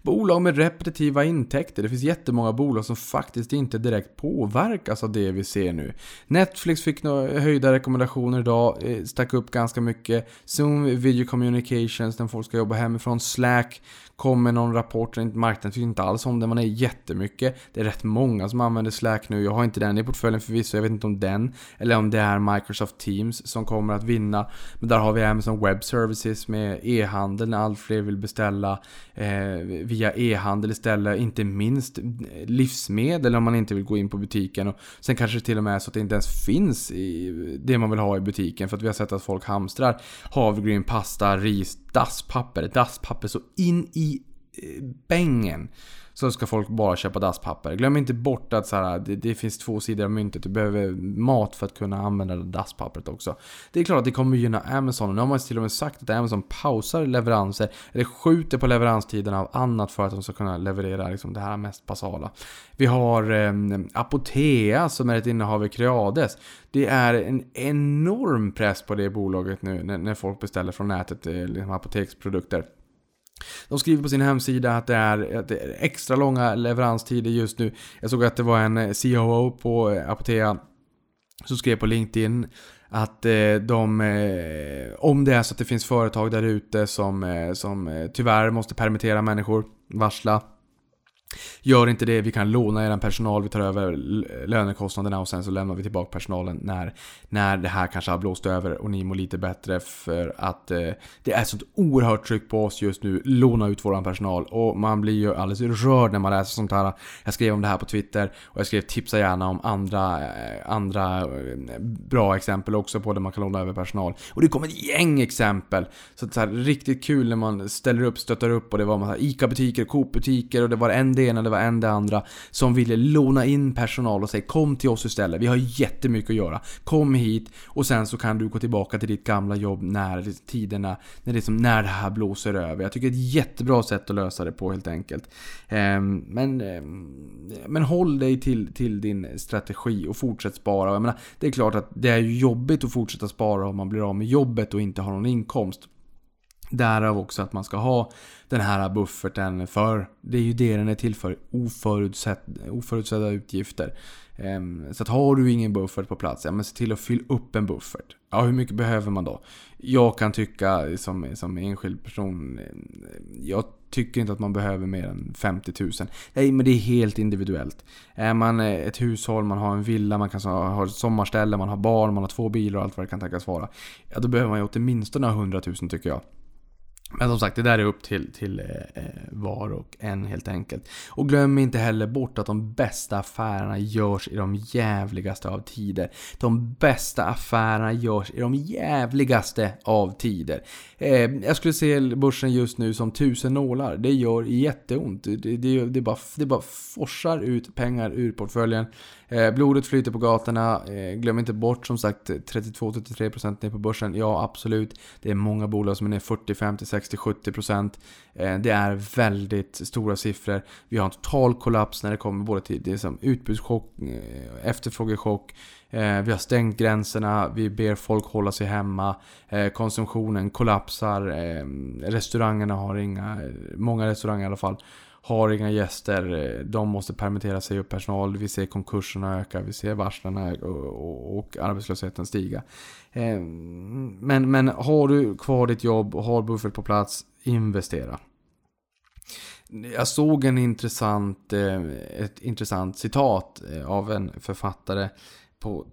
Bolag med repetitiva intäkter. Det finns jättemånga bolag som faktiskt inte direkt påverkas av det vi ser nu. Netflix fick höjda rekommendationer idag, eh, stack upp ganska mycket. Zoom Video Communications, den folk ska jobba hemifrån. Slack kom med någon rapport, marknaden tycker inte alls om den, man är jättemycket. Det är rätt många som använder Slack nu, jag har inte den i portföljen förvisso, jag vet inte om den, eller om det är Microsoft Teams som kommer att vinna. Men där har vi Amazon Web Services med e-handel när allt fler vill beställa eh, via e-handel istället, inte minst livsmedel om man inte vill gå in på butiken. Och sen kanske det till och med är så att det inte ens finns i det man vill ha i butiken, för att vi har sett att folk hamstrar havregryn, pasta, ris, dasspapper, dasspapper så in i eh, bängen så ska folk bara köpa dasspapper. Glöm inte bort att så här, det, det, finns två sidor av myntet. Du behöver mat för att kunna använda dasspappret också. Det är klart att det kommer gynna Amazon. Nu har man till och med sagt att Amazon pausar leveranser, eller skjuter på leveranstiderna av annat för att de ska kunna leverera liksom, det här mest basala. Vi har eh, Apotea som är ett innehav i Creades. Det är en enorm press på det bolaget nu när, när folk beställer från nätet eh, liksom apoteksprodukter. De skriver på sin hemsida att det, är, att det är extra långa leveranstider just nu. Jag såg att det var en eh, COO på eh, Apotea som skrev på LinkedIn att eh, de, om det är så att det finns företag där ute som, som tyvärr måste permittera människor, varsla Gör inte det, vi kan låna er personal, vi tar över lönekostnaderna och sen så lämnar vi tillbaka personalen när, när det här kanske har blåst över och ni mår lite bättre för att eh, det är sånt oerhört tryck på oss just nu. Låna ut våran personal och man blir ju alldeles rörd när man läser sånt här. Jag skrev om det här på Twitter och jag skrev tipsa gärna om andra, eh, andra eh, bra exempel också på där man kan låna över personal. Och det kom ett gäng exempel. Så det är riktigt kul när man ställer upp, stöttar upp och det var massa ICA-butiker, Coop-butiker och det var en det ena, det var en det andra. Som ville låna in personal och säga kom till oss istället. Vi har jättemycket att göra. Kom hit och sen så kan du gå tillbaka till ditt gamla jobb när tiderna, när det, som, när det här blåser över. Jag tycker det är ett jättebra sätt att lösa det på helt enkelt. Ehm, men, ehm, men håll dig till, till din strategi och fortsätt spara. Jag menar, det är klart att det är jobbigt att fortsätta spara om man blir av med jobbet och inte har någon inkomst. Därav också att man ska ha den här bufferten för. Det är ju det den är till för. Oförutsett, oförutsedda utgifter. Ehm, så att har du ingen buffert på plats, ja men se till att fylla upp en buffert. Ja, hur mycket behöver man då? Jag kan tycka som, som enskild person, ehm, jag tycker inte att man behöver mer än 50 000. Nej, men det är helt individuellt. Är man eh, ett hushåll, man har en villa, man kan ha ett sommarställe, man har barn, man har två bilar och allt vad det kan tänkas vara. Ja, då behöver man ju åtminstone ha 100 000 tycker jag. Men som sagt, det där är upp till, till eh, eh, var och en helt enkelt. Och glöm inte heller bort att de bästa affärerna görs i de jävligaste av tider. De bästa affärerna görs i de jävligaste av tider. Eh, jag skulle se börsen just nu som tusen nålar. Det gör jätteont. Det, det, det, bara, det bara forsar ut pengar ur portföljen. Eh, blodet flyter på gatorna. Eh, glöm inte bort som sagt 32-33% ner på börsen. Ja, absolut. Det är många bolag som är ner 40, 50, 60, 70%. Eh, det är väldigt stora siffror. Vi har en total kollaps när det kommer både till det som utbudschock, eh, efterfrågechock. Eh, vi har stängt gränserna, vi ber folk hålla sig hemma. Eh, konsumtionen kollapsar. Eh, restaurangerna har inga, många restauranger i alla fall, har inga gäster, eh, de måste permittera sig upp personal, vi ser konkurserna öka, vi ser varslen och, och, och, arbetslösheten stiga. Eh, men, men har du kvar ditt jobb och har buffert på plats, investera. Jag såg en intressant, eh, ett intressant citat eh, av en författare på,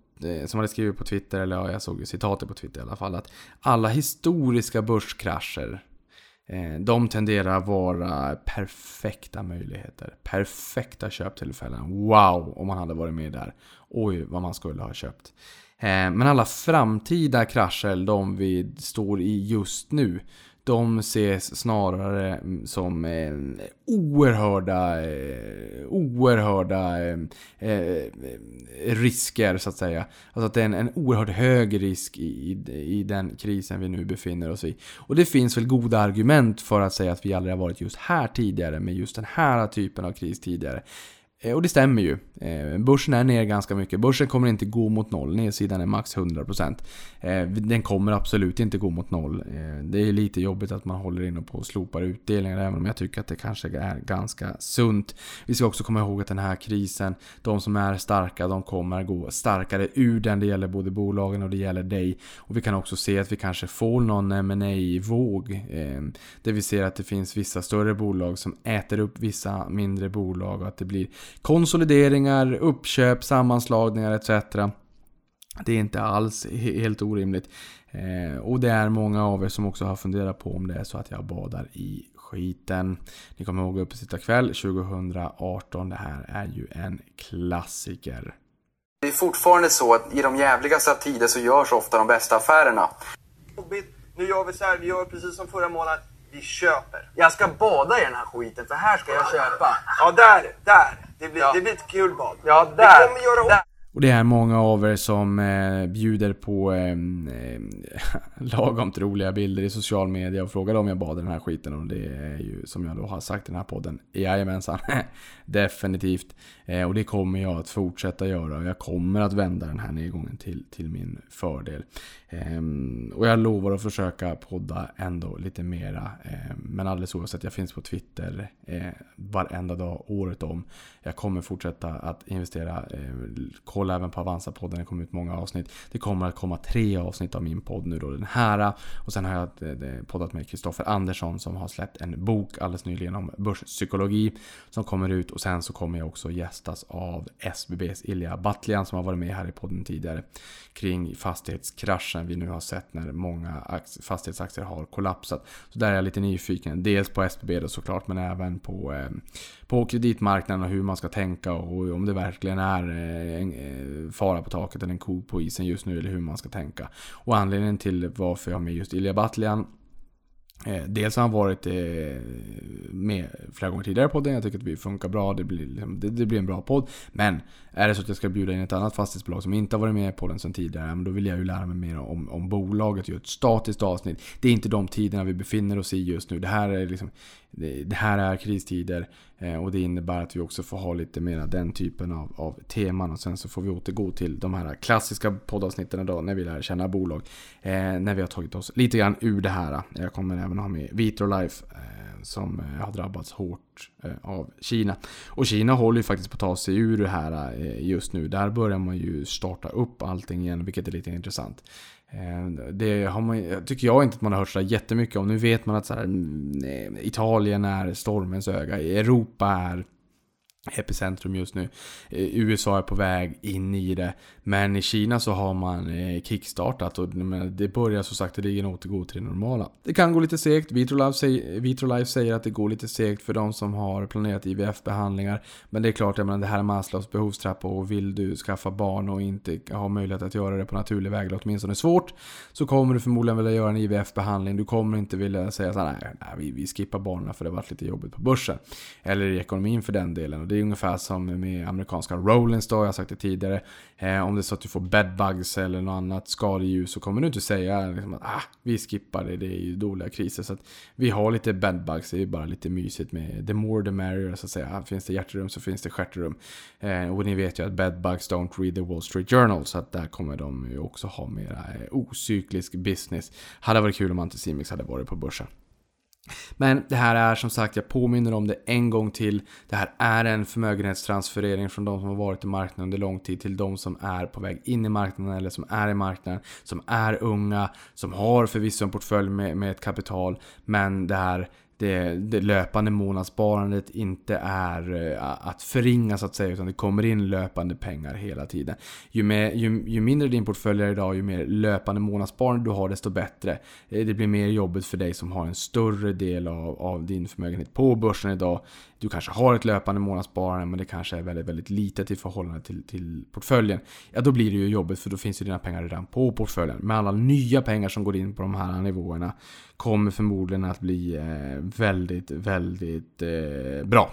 som hade skrivit på Twitter, eller ja, jag såg citatet på Twitter i alla fall, att alla historiska börskrascher Eh, de tenderar att vara perfekta möjligheter. Perfekta köptillfällen. Wow, om man hade varit med där. Oj, vad man skulle ha köpt. Eh, men alla framtida krascher, de vi står i just nu, de ses snarare som eh, oerhörda, eh, oerhörda eh, eh, risker så att säga. Alltså att det är en, en oerhört hög risk i, i den krisen vi nu befinner oss i. Och det finns väl goda argument för att säga att vi aldrig har varit just här tidigare med just den här typen av kris tidigare. Eh, och det stämmer ju. Eh, börsen är ner ganska mycket. Börsen kommer inte gå mot noll. Nedsidan är max 100%. Eh, den kommer absolut inte gå mot noll. Det är lite jobbigt att man håller inne på och slopar utdelningar. Även om jag tycker att det kanske är ganska sunt. Vi ska också komma ihåg att den här krisen, de som är starka, de kommer gå starkare ur den. Det gäller både bolagen och det gäller dig. Och vi kan också se att vi kanske får någon ma våg Där vi ser att det finns vissa större bolag som äter upp vissa mindre bolag och att det blir konsolideringar, uppköp, sammanslagningar etc. Det är inte alls helt orimligt. Eh, och det är många av er som också har funderat på om det är så att jag badar i skiten. Ni kommer ihåg Uppesitta kväll 2018. Det här är ju en klassiker. Det är fortfarande så att i de jävligaste tider så görs ofta de bästa affärerna. Nu gör vi så här, vi gör precis som förra månaden. Vi köper. Jag ska bada i den här skiten för här ska jag köpa. Ja, där, där. Det blir, ja. det blir ett kul bad. Ja, där. Det kommer göra där. Och det är många av er som eh, bjuder på eh, eh, lagom roliga bilder i social media och frågar om jag badar den här skiten. Och det är ju som jag då har sagt i den här podden, jajamensan. Definitivt. Eh, och det kommer jag att fortsätta göra. Jag kommer att vända den här nedgången till, till min fördel. Ehm, och jag lovar att försöka podda ändå lite mera. Ehm, men alldeles oavsett, jag finns på Twitter eh, varenda dag, året om. Jag kommer fortsätta att investera. Ehm, kolla även på Avanza-podden, det kommer ut många avsnitt. Det kommer att komma tre avsnitt av min podd nu då, den här. Och sen har jag eh, poddat med Kristoffer Andersson som har släppt en bok alldeles nyligen om börspsykologi. Som kommer ut och sen så kommer jag också gästa gästas av SBBs Ilja Batljan som har varit med här i podden tidigare. Kring fastighetskraschen vi nu har sett när många fastighetsaktier har kollapsat. Så där är jag lite nyfiken. Dels på SBB då såklart men även på, eh, på kreditmarknaden och hur man ska tänka och om det verkligen är eh, en eh, fara på taket eller en ko på isen just nu eller hur man ska tänka. Och anledningen till varför jag har med just Ilja Batljan Eh, dels har han varit eh, med flera gånger tidigare på podden. Jag tycker att vi funkar bra. Det blir, liksom, det, det, blir en bra podd. Men är det så att jag ska bjuda in ett annat fastighetsbolag som inte har varit med på podden sedan tidigare. Då vill jag ju lära mig mer om, om bolaget. Göra ett statiskt avsnitt. Det är inte de tiderna vi befinner oss i just nu. Det här är liksom det, här är kristider eh, och det innebär att vi också får ha lite mer den typen av, av teman och sen så får vi återgå till de här klassiska poddavsnitten idag när vi lär känna bolag. Eh, när vi har tagit oss lite grann ur det här. Jag kommer även ha med Vitrolife eh, som eh, har drabbats hårt eh, av Kina. Och Kina håller ju faktiskt på att ta sig ur det här eh, just nu. Där börjar man ju starta upp allting igen, vilket är lite intressant. Eh, det har man, tycker jag inte att man har hört så jättemycket om. Nu vet man att så här, mm, eh, Italien är stormens öga. Europa är epicentrum just nu. Eh, USA är på väg in i det. Men i Kina så har man eh, kickstartat och det börjar så sakteligen återgå till det normala. Det kan gå lite segt. Vitrolife säger att det går lite segt för de som har planerat IVF-behandlingar. Men det är klart, jag menar, det här är Maslows behovstrappa och vill du skaffa barn och inte ha möjlighet att göra det på naturlig väg, eller åtminstone svårt, så kommer du förmodligen vilja göra en IVF-behandling. Du kommer inte vilja säga så här, nej, nej vi, vi skippar barnen för det har varit lite jobbigt på börsen. Eller i ekonomin för den delen. Och det det är ungefär som med amerikanska Rollins då, jag har sagt det tidigare. Eh, om det är så att du får bedbugs eller något annat skadedjur så kommer du inte säga liksom att ah, vi skippar det, det är ju dåliga kriser. Så att vi har lite bedbugs, det är bara lite mysigt med the more the merrier så att säga. Ah, finns det hjärterum så finns det stjärterum. Eh, och ni vet ju att bedbugs don't read the Wall Street Journal så att där kommer de ju också ha mera eh, ocyklisk business. Hade varit kul om Anticimex hade varit på börsen. Men det här är som sagt, jag påminner om det en gång till. Det här är en förmögenhetstransferering från de som har varit i marknaden under lång tid till de som är på väg in i marknaden eller som är i marknaden. Som är unga, som har förvisso en portfölj med, med ett kapital. Men det här det, det löpande månadssparandet inte är eh, att förringa så att säga, utan det kommer in löpande pengar hela tiden. Ju, med, ju, ju mindre din portfölj är idag, ju mer löpande månadssparande du har, desto bättre. Eh, det blir mer jobbigt för dig som har en större del av, av din förmögenhet på börsen idag. Du kanske har ett löpande månadssparande, men det kanske är väldigt, väldigt litet i förhållande till, till portföljen. Ja, då blir det ju jobbigt för då finns ju dina pengar redan på portföljen. Med alla nya pengar som går in på de här nivåerna kommer förmodligen att bli eh, väldigt, väldigt eh, bra.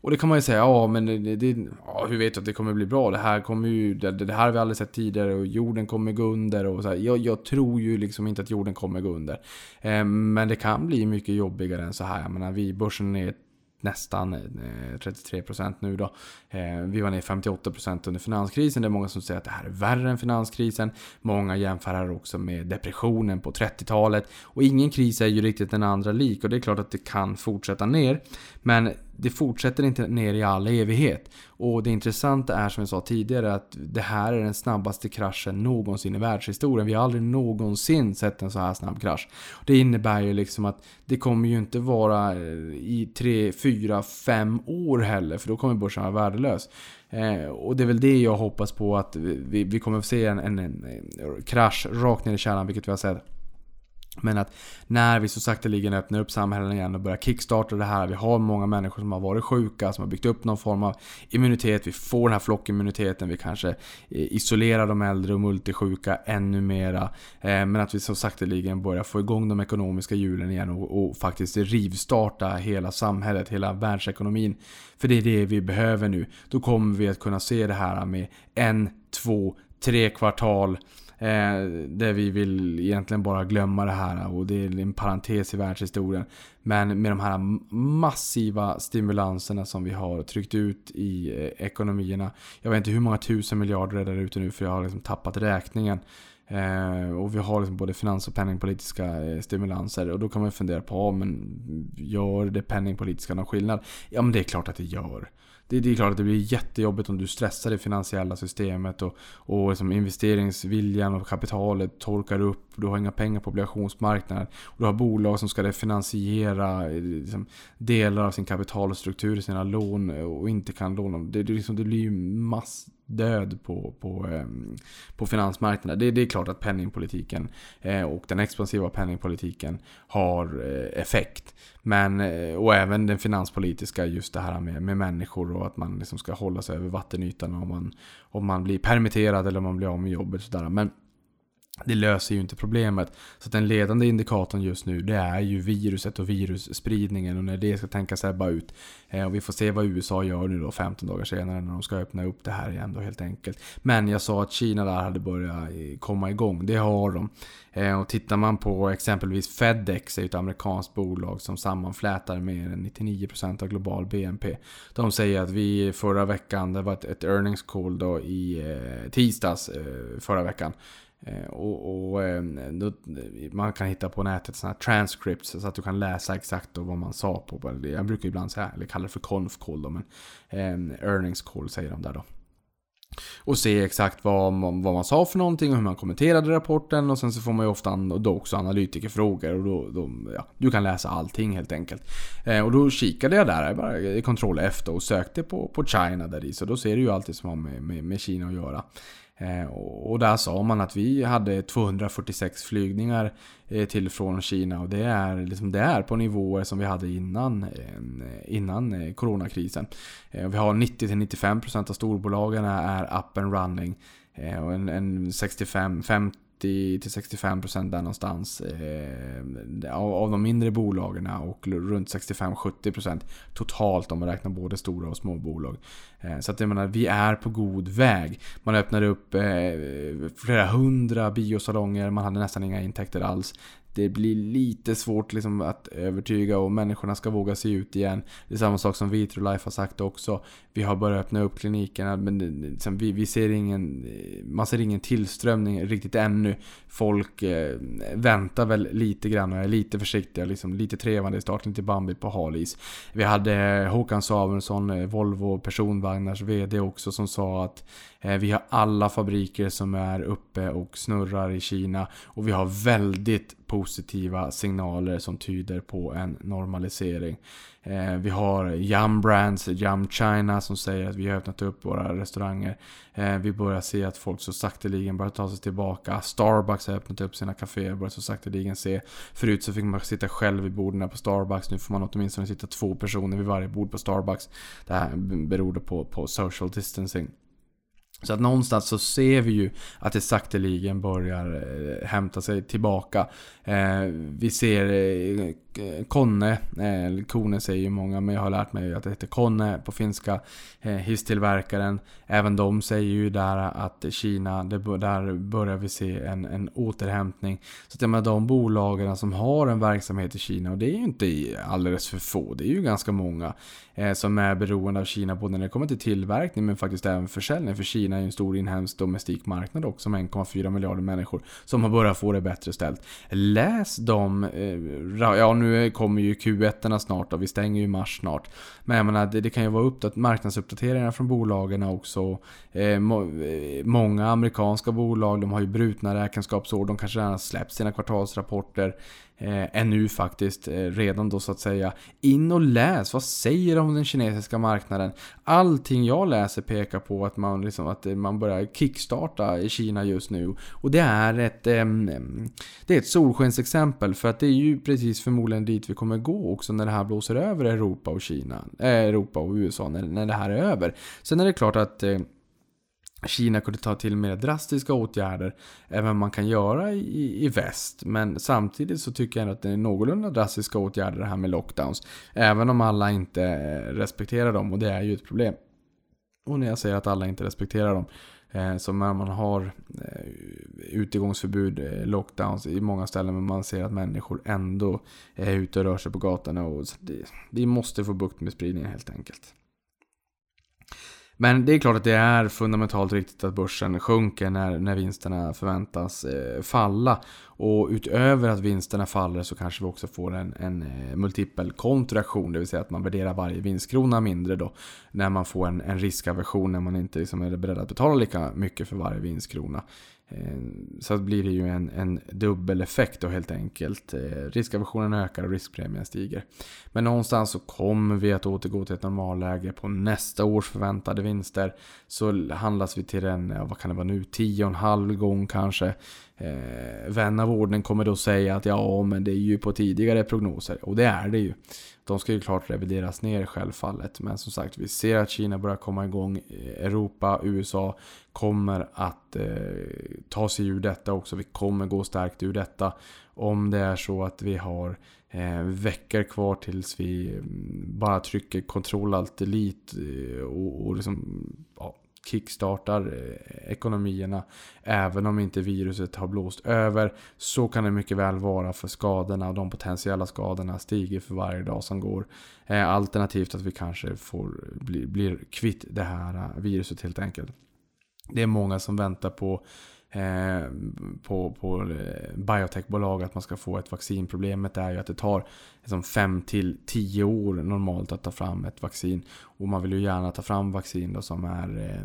Och det kan man ju säga, ja men det, det, ja, hur vet du att det kommer bli bra? Det här kommer ju, det, det här har vi aldrig sett tidigare och jorden kommer gå under och så här. Jag, jag tror ju liksom inte att jorden kommer gå under. Eh, men det kan bli mycket jobbigare än så här. Jag menar, vi, börsen är nästan eh, 33% nu då. Eh, vi var ner 58% under finanskrisen. Det är många som säger att det här är värre än finanskrisen. Många jämför här också med depressionen på 30-talet. Och ingen kris är ju riktigt den andra lik och det är klart att det kan fortsätta ner. Men det fortsätter inte ner i all evighet. Och det intressanta är som jag sa tidigare att det här är den snabbaste kraschen någonsin i världshistorien. Vi har aldrig någonsin sett en så här snabb krasch. Det innebär ju liksom att det kommer ju inte vara eh, i 3, 4, 5 år heller för då kommer börsen vara värdelös. Eh, och det är väl det jag hoppas på att vi, vi kommer att se en, en, en krasch rakt ner i kärnan vilket vi har sett men att när vi så sakteligen öppnar upp samhällen igen och börjar kickstarta det här. Vi har många människor som har varit sjuka, som har byggt upp någon form av immunitet. Vi får den här flockimmuniteten. Vi kanske eh, isolerar de äldre och multisjuka ännu mera. Eh, men att vi så sakteligen börjar få igång de ekonomiska hjulen igen och, och faktiskt rivstarta hela samhället, hela världsekonomin. För det är det vi behöver nu. Då kommer vi att kunna se det här med en, två, tre kvartal Eh, där vi vill egentligen bara glömma det här och det är en parentes i världshistorien. Men med de här massiva stimulanserna som vi har tryckt ut i eh, ekonomierna. Jag vet inte hur många tusen miljarder det är där ute nu för jag har liksom tappat räkningen. Eh, och vi har liksom både finans och penningpolitiska eh, stimulanser. Och då kan man fundera på, ja, men gör det penningpolitiska någon skillnad? Ja men det är klart att det gör det, det, är klart att det blir jättejobbigt om du stressar det finansiella systemet och, och liksom investeringsviljan och kapitalet torkar upp. Du har inga pengar på obligationsmarknaden. Och du har bolag som ska finansiera liksom, delar av sin kapitalstruktur, sina lån och inte kan låna. Det, det, liksom, det blir ju mass död på, på, ehm, på finansmarknaden. Det, det är klart att penningpolitiken eh, och den expansiva penningpolitiken har eh, effekt. Men, eh, och även den finanspolitiska, just det här med, med människor och att man liksom ska hålla sig över vattenytan om man, om man blir permitterad eller om man blir av med jobbet. Sådär. Men det löser ju inte problemet. Så den ledande indikatorn just nu det är ju viruset och virusspridningen och när det ska tänkas ebba ut. Eh, och vi får se vad USA gör nu då 15 dagar senare när de ska öppna upp det här igen då helt enkelt. Men jag sa att Kina där hade börjat eh, komma igång. Det har de. Eh, och tittar man på exempelvis Fedex, är ett amerikanskt bolag som sammanflätar mer än 99% av global BNP. De säger att vi förra veckan, det var ett, ett earnings call då i eh, tisdags eh, förra veckan. Eh, och, och eh, då, eh, man kan hitta på nätet sådana här transcripts så att du kan läsa exakt vad man sa på. Jag brukar ibland säga, eller kalla det för conf call då, men eh, earnings call säger de där då. Och se exakt vad man, vad man sa för någonting och hur man kommenterade rapporten och sen så får man ju ofta då också analytikerfrågor och då, då ja, du kan läsa allting helt enkelt. Eh, och då kikade jag där, bara i Ctrl F då och sökte på, på China där i så då ser du ju alltid som har med, med, med Kina att göra. Eh, och där sa man att vi hade 246 flygningar eh, till från Kina och det är, liksom, det är på nivåer som vi hade innan, eh, innan coronakrisen. Eh, vi har 90-95% av storbolagen är up and running. Eh, och en, en 65, 50 60-65% där någonstans eh, av de mindre bolagen och runt 65-70% totalt om man räknar både stora och små bolag. Eh, så att jag menar, vi är på god väg. Man öppnade upp eh, flera hundra biosalonger, man hade nästan inga intäkter alls det blir lite svårt liksom att övertyga och människorna ska våga sig ut igen. Det är samma sak som Vitrolife har sagt också. Vi har börjat öppna upp klinikerna men liksom, vi, vi ser ingen, eh, man ser ingen tillströmning riktigt ännu. Folk eh, väntar väl lite grann och är lite försiktiga, liksom, lite trevande i starten, lite bambi på halis. Vi hade Håkan Samuelsson, eh, Volvo personvagn personvagnars VD också, som sa att eh, vi har alla fabriker som är uppe och snurrar i Kina och vi har väldigt positiva signaler som tyder på en normalisering. Eh, vi har Yum Brands, Yum China som säger att vi har öppnat upp våra restauranger. Eh, vi börjar se att folk så sakteligen börjar ta sig tillbaka. Starbucks har öppnat upp sina kaféer, börjar så sakteligen se. Förut så fick man sitta själv vid borden på Starbucks. Nu får man åtminstone sitta två personer vid varje bord på Starbucks. Det här beror på, på social distancing. Så att någonstans så ser vi ju att det sakteligen börjar eh, hämta sig tillbaka. Eh, vi ser eh, Konne, eh, eh, Kone säger ju många, men jag har lärt mig att det heter Konne på finska. Eh, hisstillverkaren, även de säger ju där att Kina, det, där börjar vi se en, en återhämtning. Så att med de bolagen som har en verksamhet i Kina, och det är ju inte alldeles för få, det är ju ganska många eh, som är beroende av Kina, både när det kommer till tillverkning men faktiskt även försäljning. För Kina är ju en stor inhemsk domestik marknad också med 1,4 miljarder människor som har börjat få det bättre ställt. Läs de, eh, ja nu kommer ju Q1 snart och vi stänger ju mars snart. Men jag menar, det, det kan ju vara uppdat marknadsuppdateringar från bolagen också. Eh, må, eh, många amerikanska bolag, de har ju brutna räkenskapsår, de kanske redan har släppt sina kvartalsrapporter eh, ännu faktiskt, eh, redan då så att säga. In och läs, vad säger de om den kinesiska marknaden? Allting jag läser pekar på att man, liksom, att eh, man börjar kickstarta i Kina just nu. Och det är ett, eh, det är ett solskensexempel för att det är ju precis förmodligen dit vi kommer gå också när det här blåser över Europa och Kina, eh, Europa och USA när, när det här är över. Sen är det klart att eh, Kina kunde ta till mer drastiska åtgärder än vad man kan göra i, i väst. Men samtidigt så tycker jag ändå att det är någorlunda drastiska åtgärder det här med lockdowns. Även om alla inte eh, respekterar dem och det är ju ett problem. Och när jag säger att alla inte respekterar dem. Eh, så när man har eh, utegångsförbud, eh, lockdowns i många ställen men man ser att människor ändå är ute och rör sig på gatorna. Och det, vi måste få bukt med spridningen helt enkelt. Men det är klart att det är fundamentalt riktigt att börsen sjunker när, när vinsterna förväntas eh, falla. Och utöver att vinsterna faller så kanske vi också får en, en eh, multipel kontraktion. Det vill säga att man värderar varje vinstkrona mindre då. När man får en, en riskaversion när man inte liksom är beredd att betala lika mycket för varje vinstkrona. Eh, så blir det ju en, en dubbel effekt då helt enkelt. Eh, Riskaversionen ökar och riskpremien stiger. Men någonstans så kommer vi att återgå till ett normalläge på nästa års förväntade vinster. Så handlas vi till en, vad kan det vara nu, 10,5 gång kanske. Eh, vän av ordning kommer då säga att ja, men det är ju på tidigare prognoser. Och det är det ju. De ska ju klart revideras ner självfallet. Men som sagt, vi ser att Kina börjar komma igång. Europa, USA kommer att eh, ta sig ur detta också. Vi kommer gå starkt ur detta. Om det är så att vi har eh, veckor kvar tills vi mm, bara trycker kontroll alt delete eh, och, och liksom, ja, kickstartar eh, ekonomierna. Även om inte viruset har blåst över så kan det mycket väl vara för skadorna och de potentiella skadorna stiger för varje dag som går. Eh, alternativt att vi kanske får, blir, blir kvitt det här eh, viruset helt enkelt. Det är många som väntar på Eh, på, på eh, biotechbolag att man ska få ett vaccin. Problemet är ju att det tar 5 liksom till 10 år normalt att ta fram ett vaccin. Och man vill ju gärna ta fram vaccin då som är eh,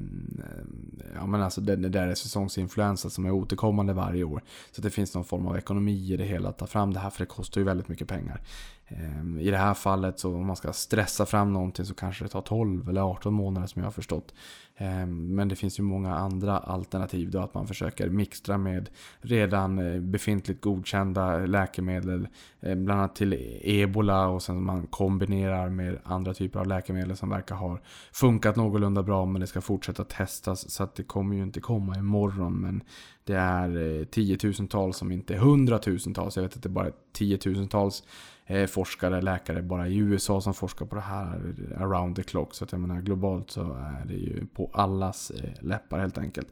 ja, men alltså det, det där är säsongsinfluensa som är återkommande varje år. Så det finns någon form av ekonomi i det hela att ta fram det här för det kostar ju väldigt mycket pengar. Eh, I det här fallet så om man ska stressa fram någonting så kanske det tar 12 eller 18 månader som jag har förstått. Ehm, men det finns ju många andra alternativ då att man försöker mixtra med redan eh, befintligt godkända läkemedel. Eh, bland annat till ebola och sen man kombinerar med andra typer av läkemedel som verkar ha funkat någorlunda bra men det ska fortsätta testas. Så att det kommer ju inte komma imorgon men det är eh, tiotusentals som inte hundratusentals. Jag vet att det är bara tiotusentals forskare, läkare bara i USA som forskar på det här around the clock. Så att jag menar globalt så är det ju på allas eh, läppar helt enkelt.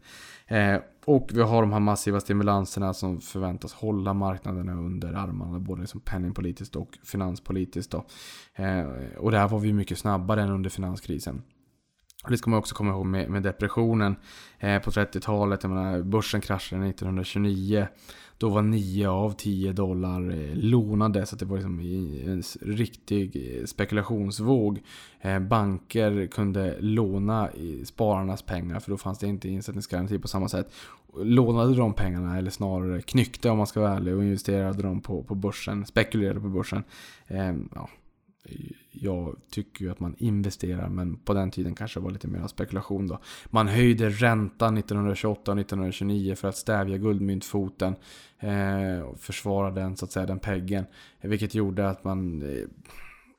Eh, och vi har de här massiva stimulanserna som förväntas hålla marknaderna under armarna. Både liksom penningpolitiskt och finanspolitiskt. Då. Eh, och där var vi mycket snabbare än under finanskrisen. Det ska man också komma ihåg med, med depressionen eh, på 30-talet. Jag menar, börsen kraschade 1929. Då var 9 av 10 dollar eh, lånade så det var liksom en riktig eh, spekulationsvåg. Eh, banker kunde låna spararnas pengar för då fanns det inte insättningsgaranti på samma sätt. lånade de pengarna, eller snarare knyckte om man ska vara ärlig, och investerade dem på, på börsen, spekulerade på börsen. Ehm, ja, jag tycker ju att man investerar, men på den tiden kanske det var lite mer spekulation då. Man höjde räntan 1928 och 1929 för att stävja guldmyntfoten. Eh, och försvara den, så att säga, den peggen. Vilket gjorde att man eh,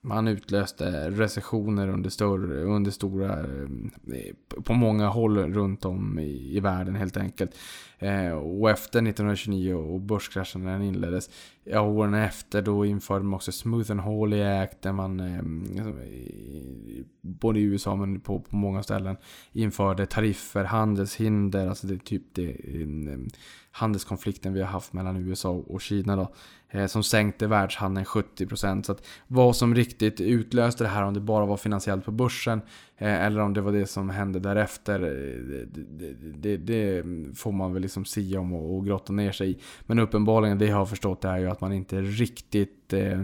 man utlöste recessioner under, större, under stora, eh, på många håll runt om i, i världen helt enkelt. Eh, och efter 1929 och börskraschen när den inleddes, ja, åren efter då införde man också Smooth and Holy Act där man, eh, liksom, både i USA men på, på många ställen, införde tariffer, handelshinder, alltså det är typ det, eh, handelskonflikten vi har haft mellan USA och Kina då. Eh, som sänkte världshandeln 70%. Så att vad som riktigt utlöste det här, om det bara var finansiellt på börsen eh, eller om det var det som hände därefter, eh, det, det, det får man väl liksom sia om och, och grotta ner sig i. Men uppenbarligen, det jag har förstått är ju att man inte riktigt eh,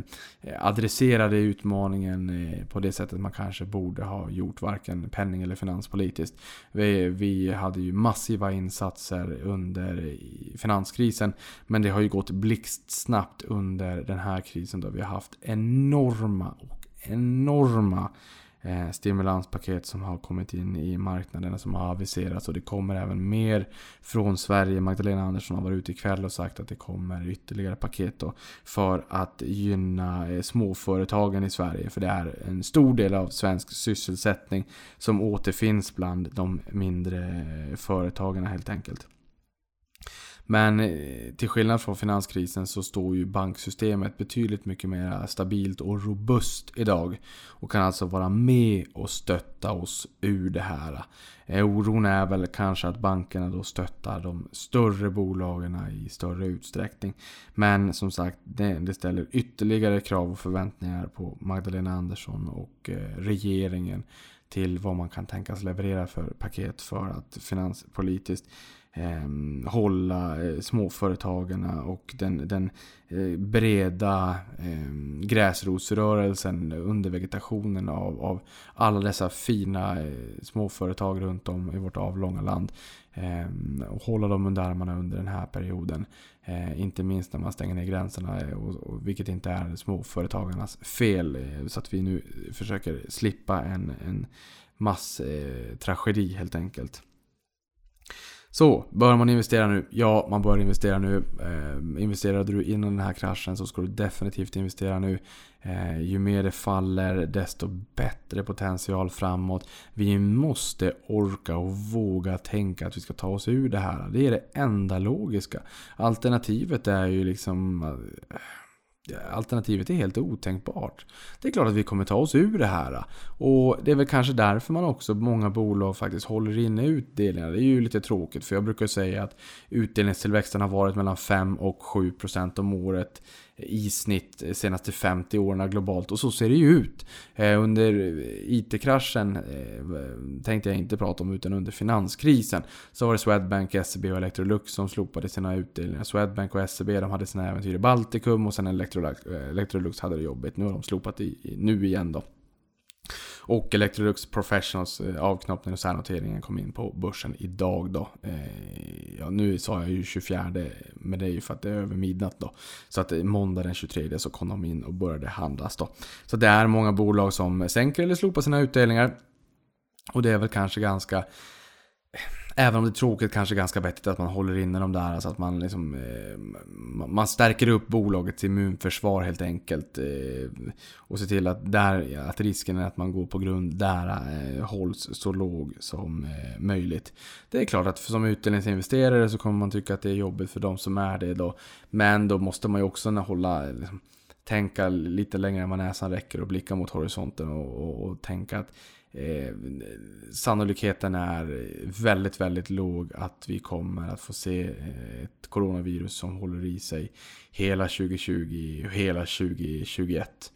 adresserade utmaningen eh, på det sättet man kanske borde ha gjort, varken penning eller finanspolitiskt. Vi, vi hade ju massiva insatser under finanskrisen, men det har ju gått blixtsnabbt under den här krisen då vi har haft enorma och enorma eh, stimulanspaket som har kommit in i marknaden som har aviserats och det kommer även mer från Sverige. Magdalena Andersson har varit ute ikväll och sagt att det kommer ytterligare paket då för att gynna eh, småföretagen i Sverige. För det är en stor del av svensk sysselsättning som återfinns bland de mindre eh, företagarna helt enkelt. Men eh, till skillnad från finanskrisen så står ju banksystemet betydligt mycket mer stabilt och robust idag. Och kan alltså vara med och stötta oss ur det här. Eh, oron är väl kanske att bankerna då stöttar de större bolagen i större utsträckning. Men som sagt, det, ställer ytterligare krav och förväntningar på Magdalena Andersson och eh, regeringen till vad man kan tänkas leverera för paket för att finanspolitiskt eh, hålla eh, småföretagarna och den, den eh, breda eh, gräsrotsrörelsen under vegetationen av, av alla dessa fina eh, småföretag runt om i vårt avlånga land. Eh, och hålla dem under armarna under den här perioden. Eh, inte minst när man stänger ner gränserna, eh, och, och, vilket inte är småföretagarnas fel. Eh, så att vi nu försöker slippa en, en masstragedi eh, helt enkelt. Så, bör man investera nu? Ja, man bör investera nu. Eh, investerade du innan den här kraschen så ska du definitivt investera nu. Eh, ju mer det faller, desto bättre potential framåt. Vi måste orka och våga tänka att vi ska ta oss ur det här. Det är det enda logiska. Alternativet är ju liksom... Eh, alternativet är helt otänkbart. Det är klart att vi kommer ta oss ur det här. Och det är väl kanske därför man också, många bolag faktiskt håller inne utdelningar. Det är ju lite tråkigt för jag brukar säga att utdelningstillväxten har varit mellan 5 och 7% om året i snitt senaste 50 åren globalt. Och så ser det ju ut. Eh, under IT-kraschen eh, tänkte jag inte prata om utan under finanskrisen. Så var det Swedbank, SEB och Electrolux som slopade sina utdelningar. Swedbank och SEB de hade sina äventyr i Baltikum och sen Electrolux, eh, Electrolux hade det jobbigt. Nu har de slopat det nu igen då. Och Electrolux Professionals eh, avknoppning och särnoteringen kom in på börsen idag då. Eh, ja, nu sa jag ju 24 men det är ju för att det är över midnatt då. Så att eh, måndag den 23 så kom de in och började handlas då. Så det är många bolag som sänker eller slopar sina utdelningar. Och det är väl kanske ganska Även om det är tråkigt kanske ganska vettigt att man håller inne de där. Alltså att man liksom... Eh, man stärker upp bolagets immunförsvar helt enkelt. Eh, och ser till att, där, att risken är att man går på grund där eh, hålls så låg som eh, möjligt. Det är klart att som utdelningsinvesterare så kommer man tycka att det är jobbigt för de som är det då. Men då måste man ju också hålla... Liksom, tänka lite längre än vad näsan räcker och blicka mot horisonten och, och, och tänka att Eh, sannolikheten är väldigt, väldigt låg att vi kommer att få se eh, ett coronavirus som håller i sig hela 2020 och hela 2021.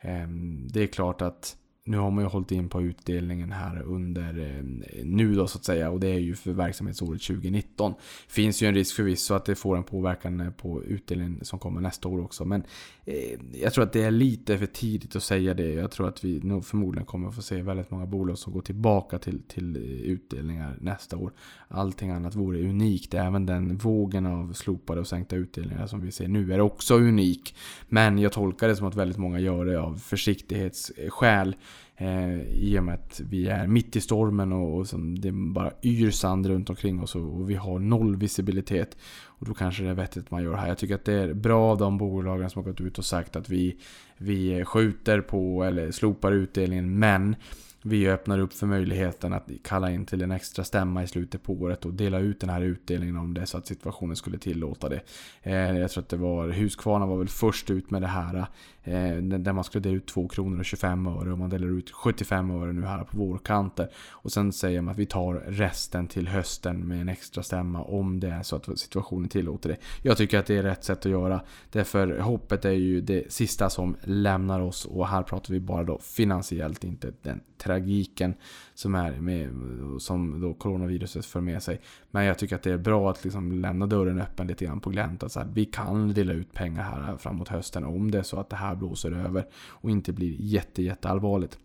Eh, det är klart att nu har man ju hållit in på utdelningen här under eh, nu då så att säga och det är ju för verksamhetsåret 2019. Finns ju en risk förvisso att det får en påverkan eh, på utdelningen som kommer nästa år också. Men eh, jag tror att det är lite för tidigt att säga det. Jag tror att vi nog förmodligen kommer få se väldigt många bolag som går tillbaka till, till utdelningar nästa år. Allting annat vore unikt. Även den vågen av slopade och sänkta utdelningar som vi ser nu är också unik. Men jag tolkar det som att väldigt många gör det av försiktighetsskäl. Eh, I och med att vi är mitt i stormen och, och som det bara yr sand runt omkring oss och, och, vi har noll visibilitet. Och då kanske det är vettigt att man gör det här. Jag tycker att det är bra av de bolagen som har gått ut och sagt att vi, vi skjuter på eller slopar utdelningen men vi öppnar upp för möjligheten att kalla in till en extra stämma i slutet på året och dela ut den här utdelningen om det är så att situationen skulle tillåta det. Eh, jag tror att det var Husqvarna var väl först ut med det här. Eh, där man skulle dela ut 2 kronor och 25 öre och man delar ut 75 öre nu här på vårkanten. Och sen säger man att vi tar resten till hösten med en extra stämma om det är så att situationen tillåter det. Jag tycker att det är rätt sätt att göra. Därför hoppet är ju det sista som lämnar oss och här pratar vi bara då finansiellt, inte den tragiken som är med, som då coronaviruset för med sig. Men jag tycker att det är bra att liksom lämna dörren öppen lite grann på glänt. Att så här, vi kan dela ut pengar här framåt hösten om det är så att det här blåser över och inte blir jätte, jätte allvarligt.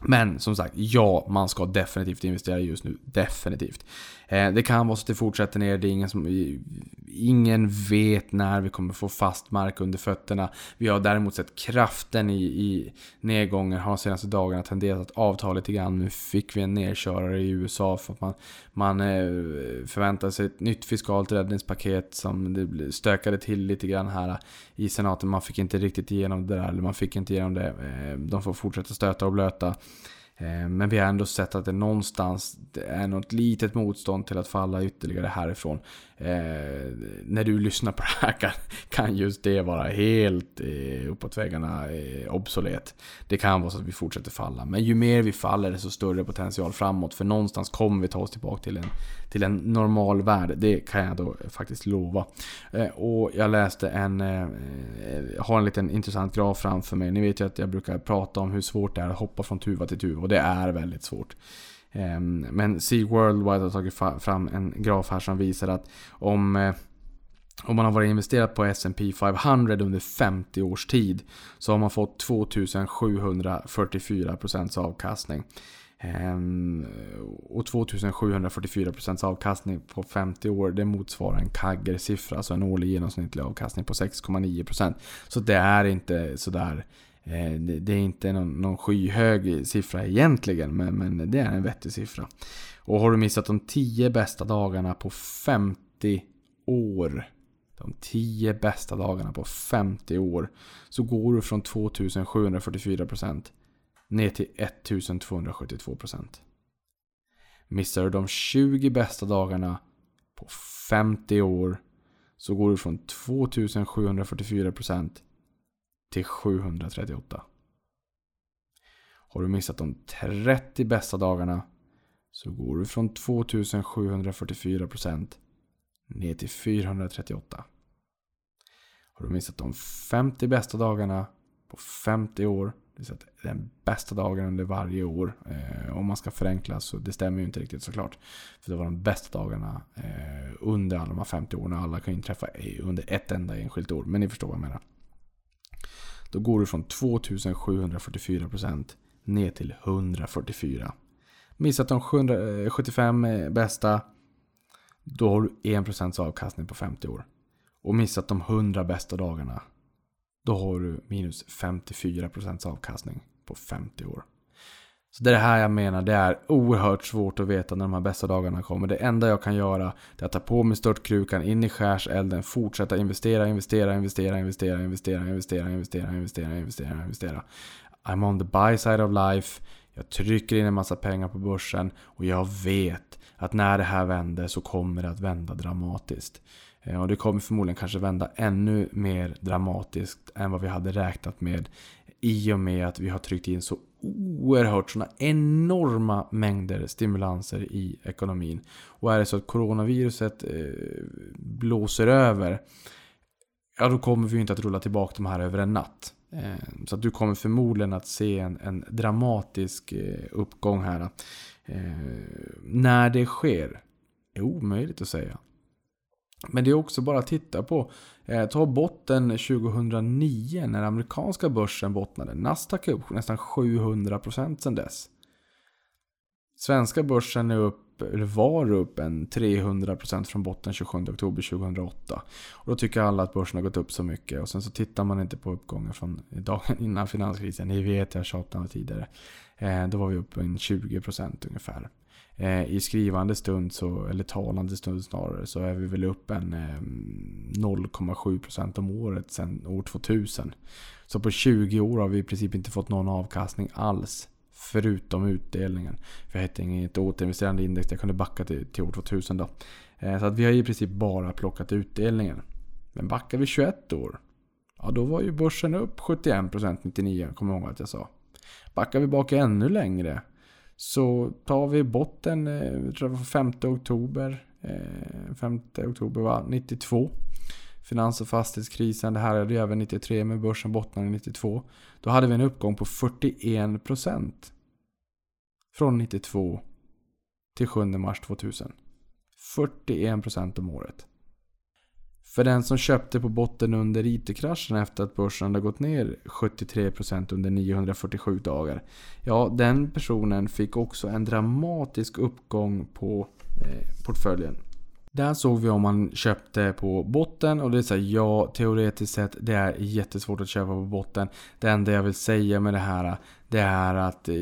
Men som sagt, ja, man ska definitivt investera just nu. Definitivt. Eh, det kan vara så att det fortsätter ner. Det är ingen som... Ingen vet när vi kommer få fast mark under fötterna. Vi har däremot sett kraften i, i nedgången har de senaste dagarna tenderat att avta lite grann. Nu fick vi en nedkörare i USA för att man, man eh, förväntar sig ett nytt fiskalt räddningspaket som det stökade till lite grann här i senaten. Man fick inte riktigt igenom det där, eller man fick inte igenom det. Eh, de får fortsätta stöta och blöta. Eh, men vi har ändå sett att det någonstans är något litet motstånd till att falla ytterligare härifrån. Eh, när du lyssnar på det här kan, kan just det vara helt eh, uppåt väggarna eh, obsolet. Det kan vara så att vi fortsätter falla. Men ju mer vi faller desto större potential framåt. För någonstans kommer vi ta oss tillbaka till en, till en normal värld. Det kan jag då faktiskt lova. Eh, och jag läste en, eh, har en liten intressant graf framför mig. Ni vet ju att jag brukar prata om hur svårt det är att hoppa från tuva till tuva. Och det är väldigt svårt. Ehm, men Sea Worldwide har tagit fram en graf här som visar att om eh, om man har varit investerat på S&P 500 under 50 års tid så har man fått 2744% avkastning. Ehm, och 2744% avkastning på 50 år det motsvarar en CAGR-siffra. alltså en årlig genomsnittlig avkastning på 6,9%. Så det är inte sådär Eh, Eh, det är inte någon, någon skyhög siffra egentligen, men, men det är en vettig siffra. Och har du missat de 10 bästa dagarna på 50 år, de 10 bästa dagarna på 50 år, så går du från 2744% ner till 1272%. Missar du de 20 bästa dagarna på 50 år så går du från 2744% till 738. Har du missat de 30 bästa dagarna så går du från 2744% ner till 438. Har du missat de 50 bästa dagarna på 50 år, det vill säga den bästa dagen under varje år. Eh, om man ska förenkla så det stämmer ju inte riktigt såklart. För det var de bästa dagarna eh, under alla de här 50 åren. Alla kan inträffa under ett enda enskilt år. Men ni förstår vad jag menar. Då går du från 2744% ner till 144. Missat de 75 bästa, då har du 1% avkastning på 50 år. Och missat de 100 bästa dagarna, då har du minus 54% avkastning på 50 år. Så det är det här jag menar, det är oerhört svårt att veta när de här bästa dagarna kommer. Det enda jag kan göra är att ta på mig störtkrukan in i skärselden, fortsätta investera, investera, investera, investera, investera, investera, investera, investera, investera, investera. I'm on the buy side of life. Jag trycker in en massa pengar på börsen och jag vet att när det här vänder så kommer det att vända dramatiskt. Eh, och det kommer förmodligen kanske vända ännu mer dramatiskt än vad vi hade räknat med i och med att vi har tryckt in så oerhört sådana enorma mängder stimulanser i ekonomin. Och är det så att coronaviruset eh, blåser över, ja då kommer vi inte att rulla tillbaka de här över en natt. Eh, så att du kommer förmodligen att se en, en dramatisk eh, uppgång här. När det sker är omöjligt att säga. Men det är också bara att titta på. Eh, ta botten 2009 när amerikanska börsen bottnade. Nasdaq är upp nästan 700% sedan dess. Svenska börsen är upp, eller var upp en 300% från botten 27 oktober 2008. Och då tycker alla att börsen har gått upp så mycket. Och sen så tittar man inte på uppgången från dagen innan finanskrisen. Ni vet, jag tjatat om tidigare. Eh, då var vi uppe en 20% ungefär. Eh, I skrivande stund, så, eller talande stund snarare, så är vi väl upp en eh, 0,7% om året sedan år 2000. Så på 20 år har vi i princip inte fått någon avkastning alls. Förutom utdelningen. För jag hette inget återinvesterande index. Jag kunde backa till, till år 2000 då. Eh, så att vi har i princip bara plockat utdelningen. Men backar vi 21 år. Ja då var ju börsen upp 71% 99. Kommer jag ihåg att jag sa. Backar vi bak ännu längre. Så tar vi botten eh, 5 oktober. Eh, 5 oktober va? 92. Finans och fastighetskrisen. Det här är det även 93 med börsen bottnade 92. Då hade vi en uppgång på 41%. Från 92 till 7 mars 2000. 41% om året. För den som köpte på botten under IT-kraschen efter att börsen hade gått ner 73% under 947 dagar. Ja, den personen fick också en dramatisk uppgång på eh, portföljen. Där såg vi om man köpte på botten och det är så här, ja teoretiskt sett det är jättesvårt att köpa på botten. Det enda jag vill säga med det här det är att eh,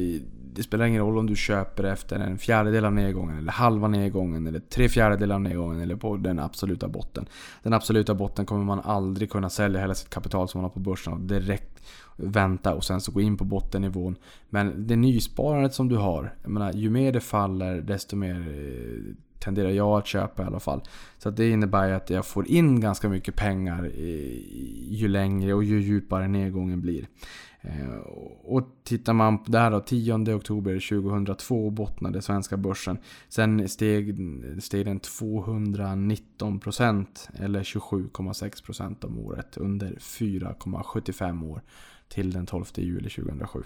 det spelar ingen roll om du köper efter en fjärdedel av nedgången eller halva nedgången eller tre fjärdedelar av nedgången eller på den absoluta botten. Den absoluta botten kommer man aldrig kunna sälja hela sitt kapital som man har på börsen och direkt vänta och sen så gå in på bottennivån. Men det nysparandet som du har, jag menar, ju mer det faller desto mer eh, tenderar jag att köpa i alla fall. Så det innebär ju att jag får in ganska mycket pengar ju längre och ju djupare nedgången blir. Eh, och tittar man på det här då, 10 oktober 2002 bottnade svenska börsen. Sen steg, steg den 219% eller 27,6% om året under 4,75 år till den 12 juli 2007.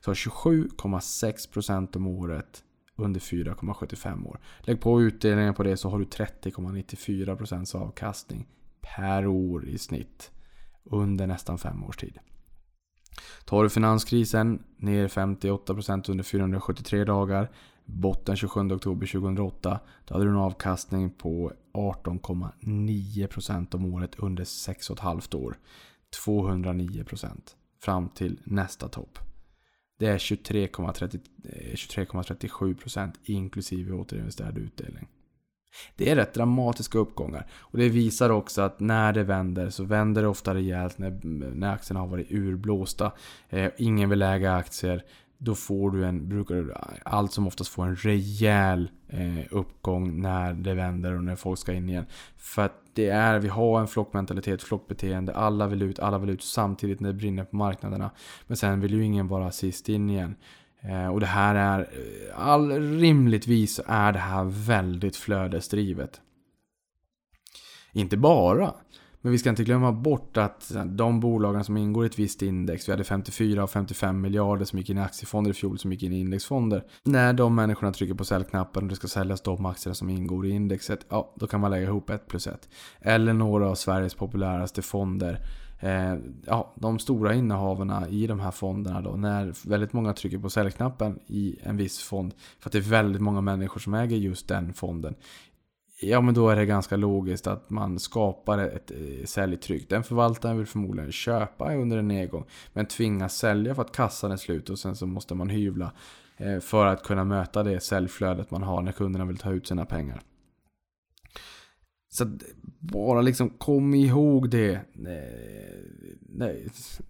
Så 27,6% om året under 4,75 år. Lägg på utdelningen på det så har du 30,94% avkastning per år i snitt under nästan fem års tid. Tar du finanskrisen ner 58% under 473 dagar. Botten 27 oktober 2008. Då hade du en avkastning på 18,9% om året under 6,5 år. 209% fram till nästa topp. Det är 23,37% eh, inklusive återinvesterad utdelning. Det är rätt dramatiska uppgångar. Och det visar också att när det vänder så vänder det ofta rejält när, när aktierna har varit urblåsta. Eh, ingen vill äga aktier. Då får du en, brukar du allt som oftast få en rejäl eh, uppgång när det vänder och när folk ska in igen. För att det är, vi har en flockmentalitet, flockbeteende. Alla vill ut, alla vill ut samtidigt när det brinner på marknaderna. Men sen vill ju ingen vara sist in igen. Eh, och det här är, eh, all, rimligtvis är det här väldigt flödesdrivet. Inte bara. Men vi ska inte glömma bort att de bolagen som ingår i ett visst index, vi hade 54 och 55 miljarder som gick in i aktiefonder i fjol som gick in i indexfonder. När de människorna trycker på säljknappen och det ska säljas de aktierna som ingår i indexet, ja då kan man lägga ihop ett plus ett. Eller några av Sveriges populäraste fonder eh, ja, de stora innehavarna i de här fonderna då, när väldigt många trycker på säljknappen i en viss fond, för att det är väldigt många människor som äger just den fonden. Ja men då är det ganska logiskt att man skapar ett eh, säljtryck. Den förvaltaren vill förmodligen köpa under en nedgång. Men tvingas sälja för att kassan är slut och sen så måste man hyvla. Eh, för att kunna möta det säljflödet man har när kunderna vill ta ut sina pengar. Så bara liksom kom ihåg det. Eh, nej,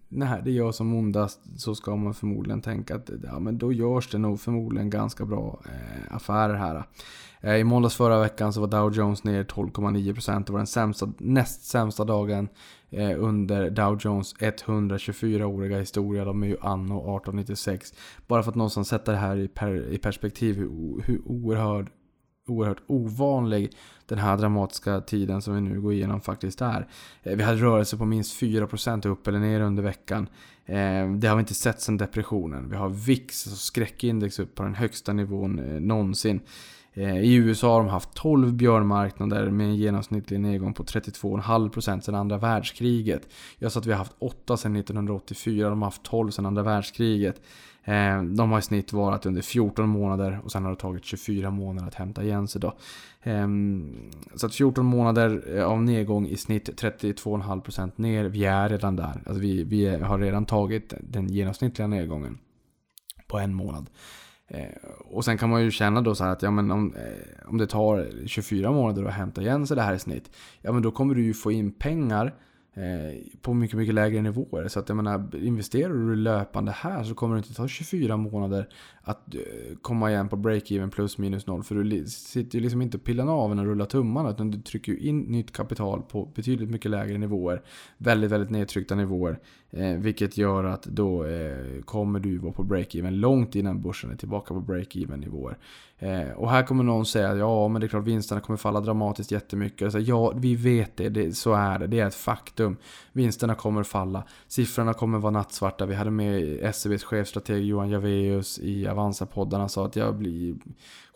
när det gör som ondast så ska man förmodligen tänka att ja, men då görs det nog förmodligen ganska bra eh, affärer här. Eh, I måndags förra veckan så var Dow Jones ner 12,9%. Det var den sämsta, näst sämsta dagen eh, under Dow Jones 124-åriga historia. De är ju anno 1896. Bara för att någonstans sätta det här i, per, i perspektiv hur, hur oerhörd oerhört ovanlig den här dramatiska tiden som vi nu går igenom faktiskt är. Eh, vi hade rörelse på minst 4% upp eller ner under veckan. Eh, det har vi inte sett sedan depressionen. Vi har VIX, alltså skräckindex, upp på den högsta nivån eh, någonsin. I USA har de haft 12 björnmarknader med en genomsnittlig nedgång på 32,5% sedan andra världskriget. Jag sa att vi har haft 8 sedan 1984, de har haft 12 sedan andra världskriget. Eh, de har i snitt varit under 14 månader och sen har det tagit 24 månader att hämta igen sig då. Ehm, så att 14 månader eh, av nedgång i snitt 32,5% ner. Vi är redan där. Alltså vi, vi har redan tagit den genomsnittliga nedgången på en månad. Eh, och sen kan man ju känna då så här att ja, men om, eh, om det tar 24 månader att hämta igen sig det här i snitt. Ja men då kommer du ju få in pengar Eh, Eh, på mycket, mycket lägre nivåer. Så att jag menar, investerar du löpande här så kommer det inte ta 24 månader att eh, komma igen på break-even plus minus noll. För du sitter ju liksom inte och pillar av och rullar tummarna utan du trycker ju in nytt kapital på betydligt mycket lägre nivåer. Väldigt, väldigt nedtryckta nivåer. Eh, vilket gör att då eh, kommer du vara på break-even långt innan börsen är tillbaka på break-even nivåer. Eh, och här kommer någon säga ja men det är klart vinsterna kommer falla dramatiskt jättemycket. Alltså, ja, vi vet det, det, så är det, det är ett faktum. Vinsterna kommer falla, siffrorna kommer vara nattsvarta. Vi hade med SEBs chefstrateg Johan Javeus i Avanza-poddarna sa att jag blir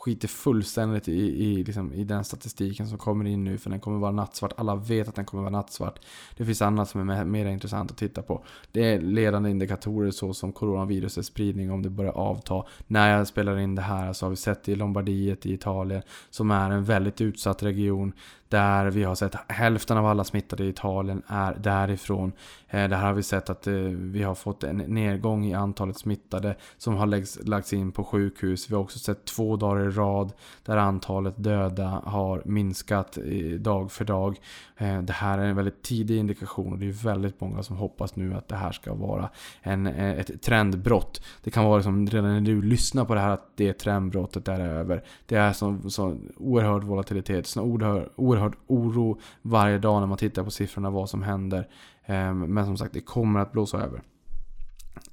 skiter fullständigt i, i, liksom, i den statistiken som kommer in nu för den kommer vara nattsvart. Alla vet att den kommer vara nattsvart. Det finns annat som är mer intressant att titta på. Det är ledande indikatorer såsom coronavirusets spridning om det börjar avta. När jag spelar in det här så har vi sett det i Lombardiet i Italien som är en väldigt utsatt region. Där vi har sett hälften av alla smittade i Italien är därifrån. Eh, där har vi sett att eh, vi har fått en nedgång i antalet smittade som har lagts in på sjukhus. Vi har också sett två dagar i rad där antalet döda har minskat dag för dag. Eh, det här är en väldigt tidig indikation och det är väldigt många som hoppas nu att det här ska vara en, eh, ett trendbrott. Det kan vara som redan när du lyssnar på det här att det trendbrottet är över. Det är så, så oerhörd volatilitet, så oerhörd, oerhörd oro varje dag när man tittar på siffrorna vad som händer. Eh, men som sagt, det kommer att blåsa över.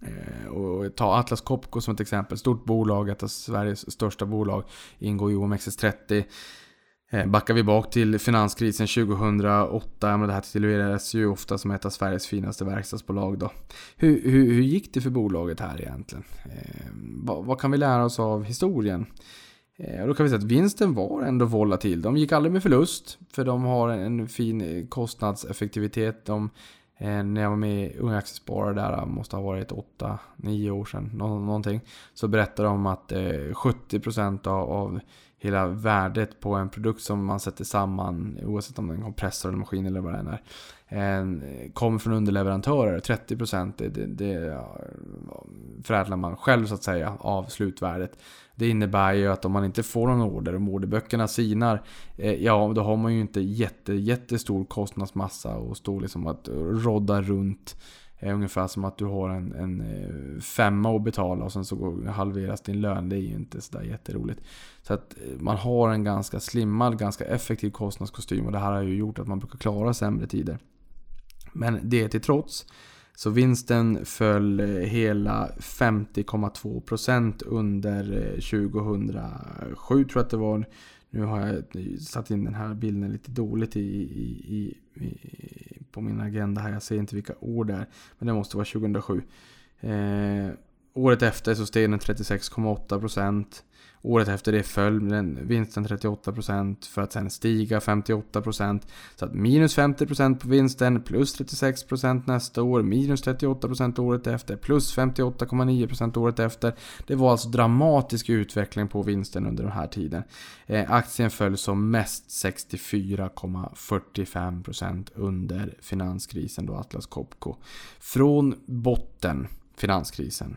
Eh, och ta Atlas Copco som ett exempel. Stort bolag, ett av Sveriges största bolag. Ingår i OMXS30. Eh, backar vi bak till finanskrisen 2008, men det här tituleras ju ofta som ett av Sveriges finaste verkstadsbolag då. Hur, hur, hur gick det för bolaget här egentligen? Eh, vad, vad, kan vi lära oss av historien? Och då kan vi säga att vinsten var ändå volatil. De gick aldrig med förlust, för de har en fin kostnadseffektivitet. De Eh, när jag var med i Unga Aktiesparare där, måste ha varit 8-9 år sedan, någonting. Så berättade de att eh, 70% av, av hela värdet på en produkt som man sätter samman, oavsett om det är en kompressor eller maskin eller vad det än är, kommer från underleverantörer. 30% det, det, det förädlar man själv så att säga av slutvärdet. Det innebär ju att om man inte får någon order, om orderböckerna sinar, eh, ja då har man ju inte jätte, jättestor kostnadsmassa och står liksom att rodda runt. Eh, ungefär som att du har en, en eh, femma att betala och sen så halveras din lön. Det är ju inte sådär jätteroligt. Så att eh, man har en ganska slimmad, ganska effektiv kostnadskostym och det här har ju gjort att man brukar klara sämre tider. Men det till trots så vinsten föll eh, hela 50,2% under eh, 2007 tror jag att det var. Nu har jag eh, satt in den här bilden lite dåligt i, i, i, på min agenda här. Jag ser inte vilka år det är. Men det måste vara 2007. Eh, året efter så steg den 36,8%. Året efter det föll den vinsten 38% för att sen stiga 58%. Så att minus 50% på vinsten, plus 36% nästa år, minus 38% året efter, plus 58,9% året efter. Det var alltså dramatisk utveckling på vinsten under den här tiden. Eh, aktien föll som mest 64,45% under finanskrisen då Atlas Copco. Från botten, finanskrisen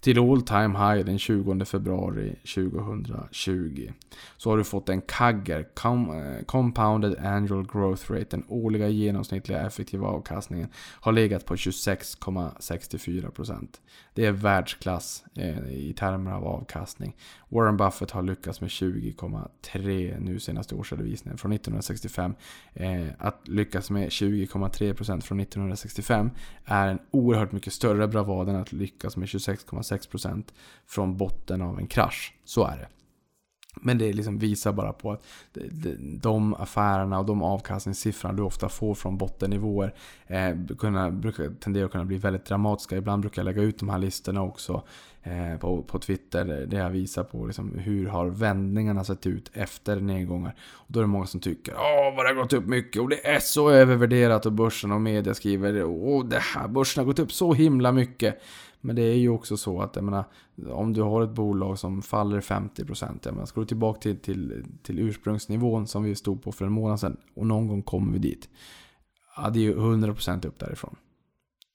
till all time high den 20 februari 2020. Så har du fått en CAGR, eh, Compounded Annual Growth Rate, den årliga genomsnittliga effektiva avkastningen, har legat på 26,64%. Det är världsklass eh, i termer av avkastning. Warren Buffett har lyckats med 20,3 nu senaste årsredovisningen från 1965. Eh, att lyckas med 20,3% från 1965 är en oerhört mycket större bravad än att lyckas med 26,6% från botten av en krasch. Så är det. Men det liksom visar bara på att de affärerna och de avkastningssiffrorna du ofta får från bottennivåer eh, kunna, brukar, tenderar att kunna bli väldigt dramatiska. Ibland brukar jag lägga ut de här listorna också eh, på, på Twitter där jag visar på liksom hur har vändningarna sett ut efter nedgångar. Och då är det många som tycker att vad det har gått upp mycket och det är så övervärderat och börsen och media skriver åh det här börsen har gått upp så himla mycket. Men det är ju också så att jag menar, om du har ett bolag som faller 50%, jag menar, ska du tillbaka till, till, till ursprungsnivån som vi stod på för en månad sedan och någon gång kommer vi dit. Ja, det är ju 100% upp därifrån.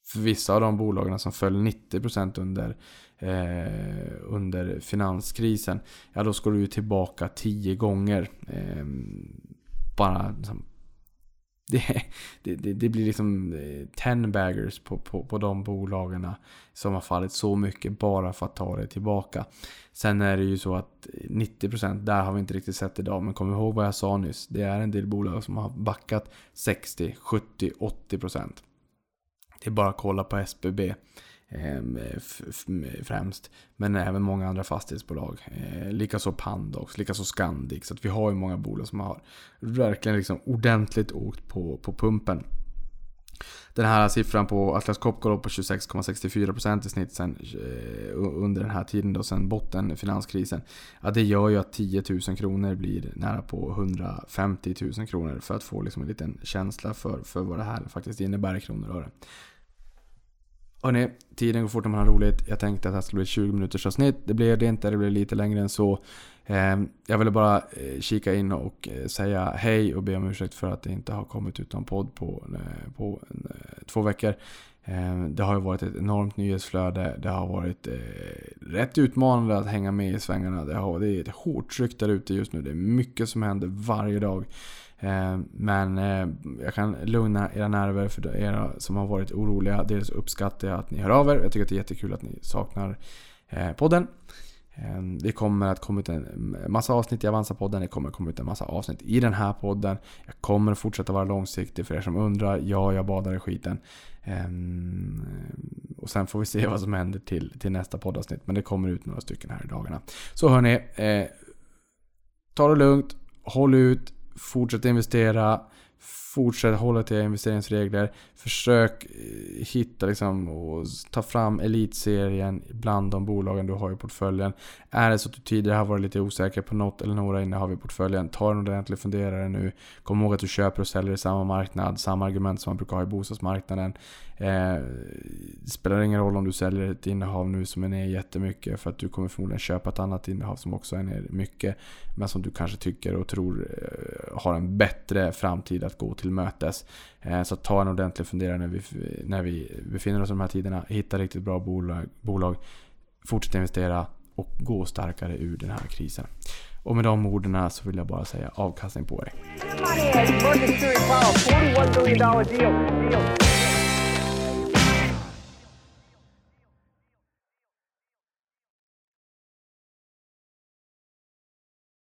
För vissa av de bolagen som föll 90% under, eh, under finanskrisen, ja då ska du ju tillbaka 10 gånger. Eh, bara liksom, det, det, det, blir liksom eh, ten baggers på, på, på de bolagen som har fallit så mycket bara för att ta det tillbaka. Sen är det ju så att 90% där har vi inte riktigt sett idag. Men kom ihåg vad jag sa nyss. Det är en del bolag som har backat 60, 70, 80%. Det är bara att kolla på SBB. Ehm, främst. Men även många andra fastighetsbolag. Eh, likaså Pandox, likaså Scandic. Så att vi har ju många bolag som har verkligen liksom ordentligt åkt på, på pumpen. Den här siffran på Atlas Copco på 26,64% i snitt sen, eh, under den här tiden då, sen botten, finanskrisen. Ja, det gör ju att 10 000 kronor blir nära på 150 000 kronor för att få liksom en liten känsla för, för vad det här faktiskt innebär i kronor och öre. Hörrni, tiden går fort när man har roligt. Jag tänkte att det här skulle bli 20 minuters avsnitt. Det blev det inte, det blev lite längre än så. Ehm, jag ville bara eh, kika in och eh, säga hej och be om ursäkt för att det inte har kommit ut någon podd på, eh, på två veckor. Ehm, det har ju varit ett enormt nyhetsflöde. Det har varit rätt utmanande att hänga med i svängarna. Det, har, det är ett hårt tryck där ute just nu. Det är mycket som händer varje dag. Eh, men eh, jag kan lugna era nerver för era som har varit oroliga. Dels uppskattar jag att ni hör av er. Jag tycker att det är jättekul att ni saknar eh, podden. Det kommer att komma ut en massa avsnitt i Avanza-podden. Det kommer att komma ut en massa avsnitt i den här podden. Jag kommer att fortsätta vara långsiktig för er som undrar. Ja, jag badar i skiten. Och sen får vi se vad som händer till, till nästa poddavsnitt. Men det kommer ut några stycken här i dagarna. Så hörni, ta det lugnt. Håll ut. Fortsätt investera. Fortsätt hålla till investeringsregler. Försök eh, hitta liksom och ta fram elitserien bland de bolagen du har i portföljen. Är det så att du tidigare har varit lite osäker på något eller några innehav i portföljen, ta en ordentlig funderare nu. Kom ihåg att du köper och säljer i samma marknad, samma argument som man brukar ha i bostadsmarknaden. Eh, det spelar ingen roll om du säljer ett innehav nu som är ner jättemycket för att du kommer förmodligen köpa ett annat innehav som också är ner mycket. Men som du kanske tycker och tror eh, har en bättre framtid att gå till mötes. Eh, så ta en ordentlig funderare när vi, när vi befinner oss i de här tiderna. Hitta riktigt bra bolag. bolag fortsätt investera och gå starkare ur den här krisen. Och med de orden så vill jag bara säga avkastning på er.